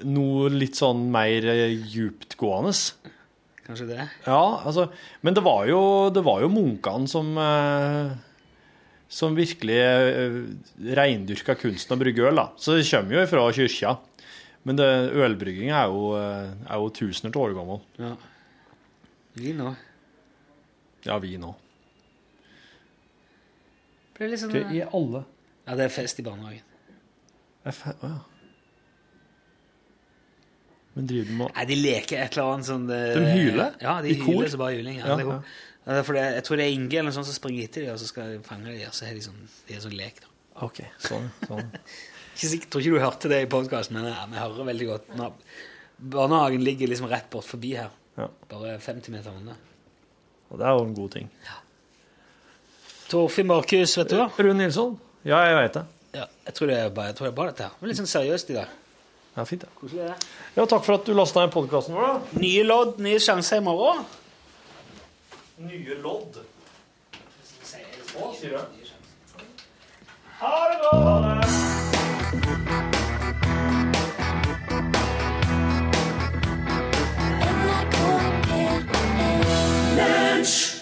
noe litt sånn mer djuptgående. Kanskje det? Ja, altså Men det var jo, det var jo munkene som eh, Som virkelig eh, reindyrka kunsten å brygge øl, da. Så det kommer jo fra kyrkja. Men det, ølbrygging er jo, eh, er jo tusener av år gammel. Ja. Vin òg. Ja, vi nå. Blir litt sånn i alle Ja, det er fest i barnehagen. er fe- ja. Men driver de med Nei, de leker et eller annet sånn det- De hyler? Ja, de I kor? hyler så bare juling. Ja, Ja, ja. For det jeg tror det er Inge eller noe sånt som springer etter dem, og så skal de fange dem, og så er de sånn, de er sånn lek. da. OK, sånn. sånn. Ikke sikkert, tror ikke du hørte det i podkasten, men ja, vi hører veldig godt. Nå, barnehagen ligger liksom rett bort forbi her. Ja. Bare 50 meter unna. Og det er jo en god ting. Torfinn Markus, vet du hva? Rune Nilsson. Ja, jeg veit det. Ja, jeg tror det er bare, jeg tror det er bare dette her. Litt sånn seriøst i dag. Ja, fint, ja. Koselig, det. Ja, takk for at du lasta ned podkasten vår. Nye lodd, nye sjanser i morgen. Nye lodd. Hva sier du? Ha det godt! Lunch.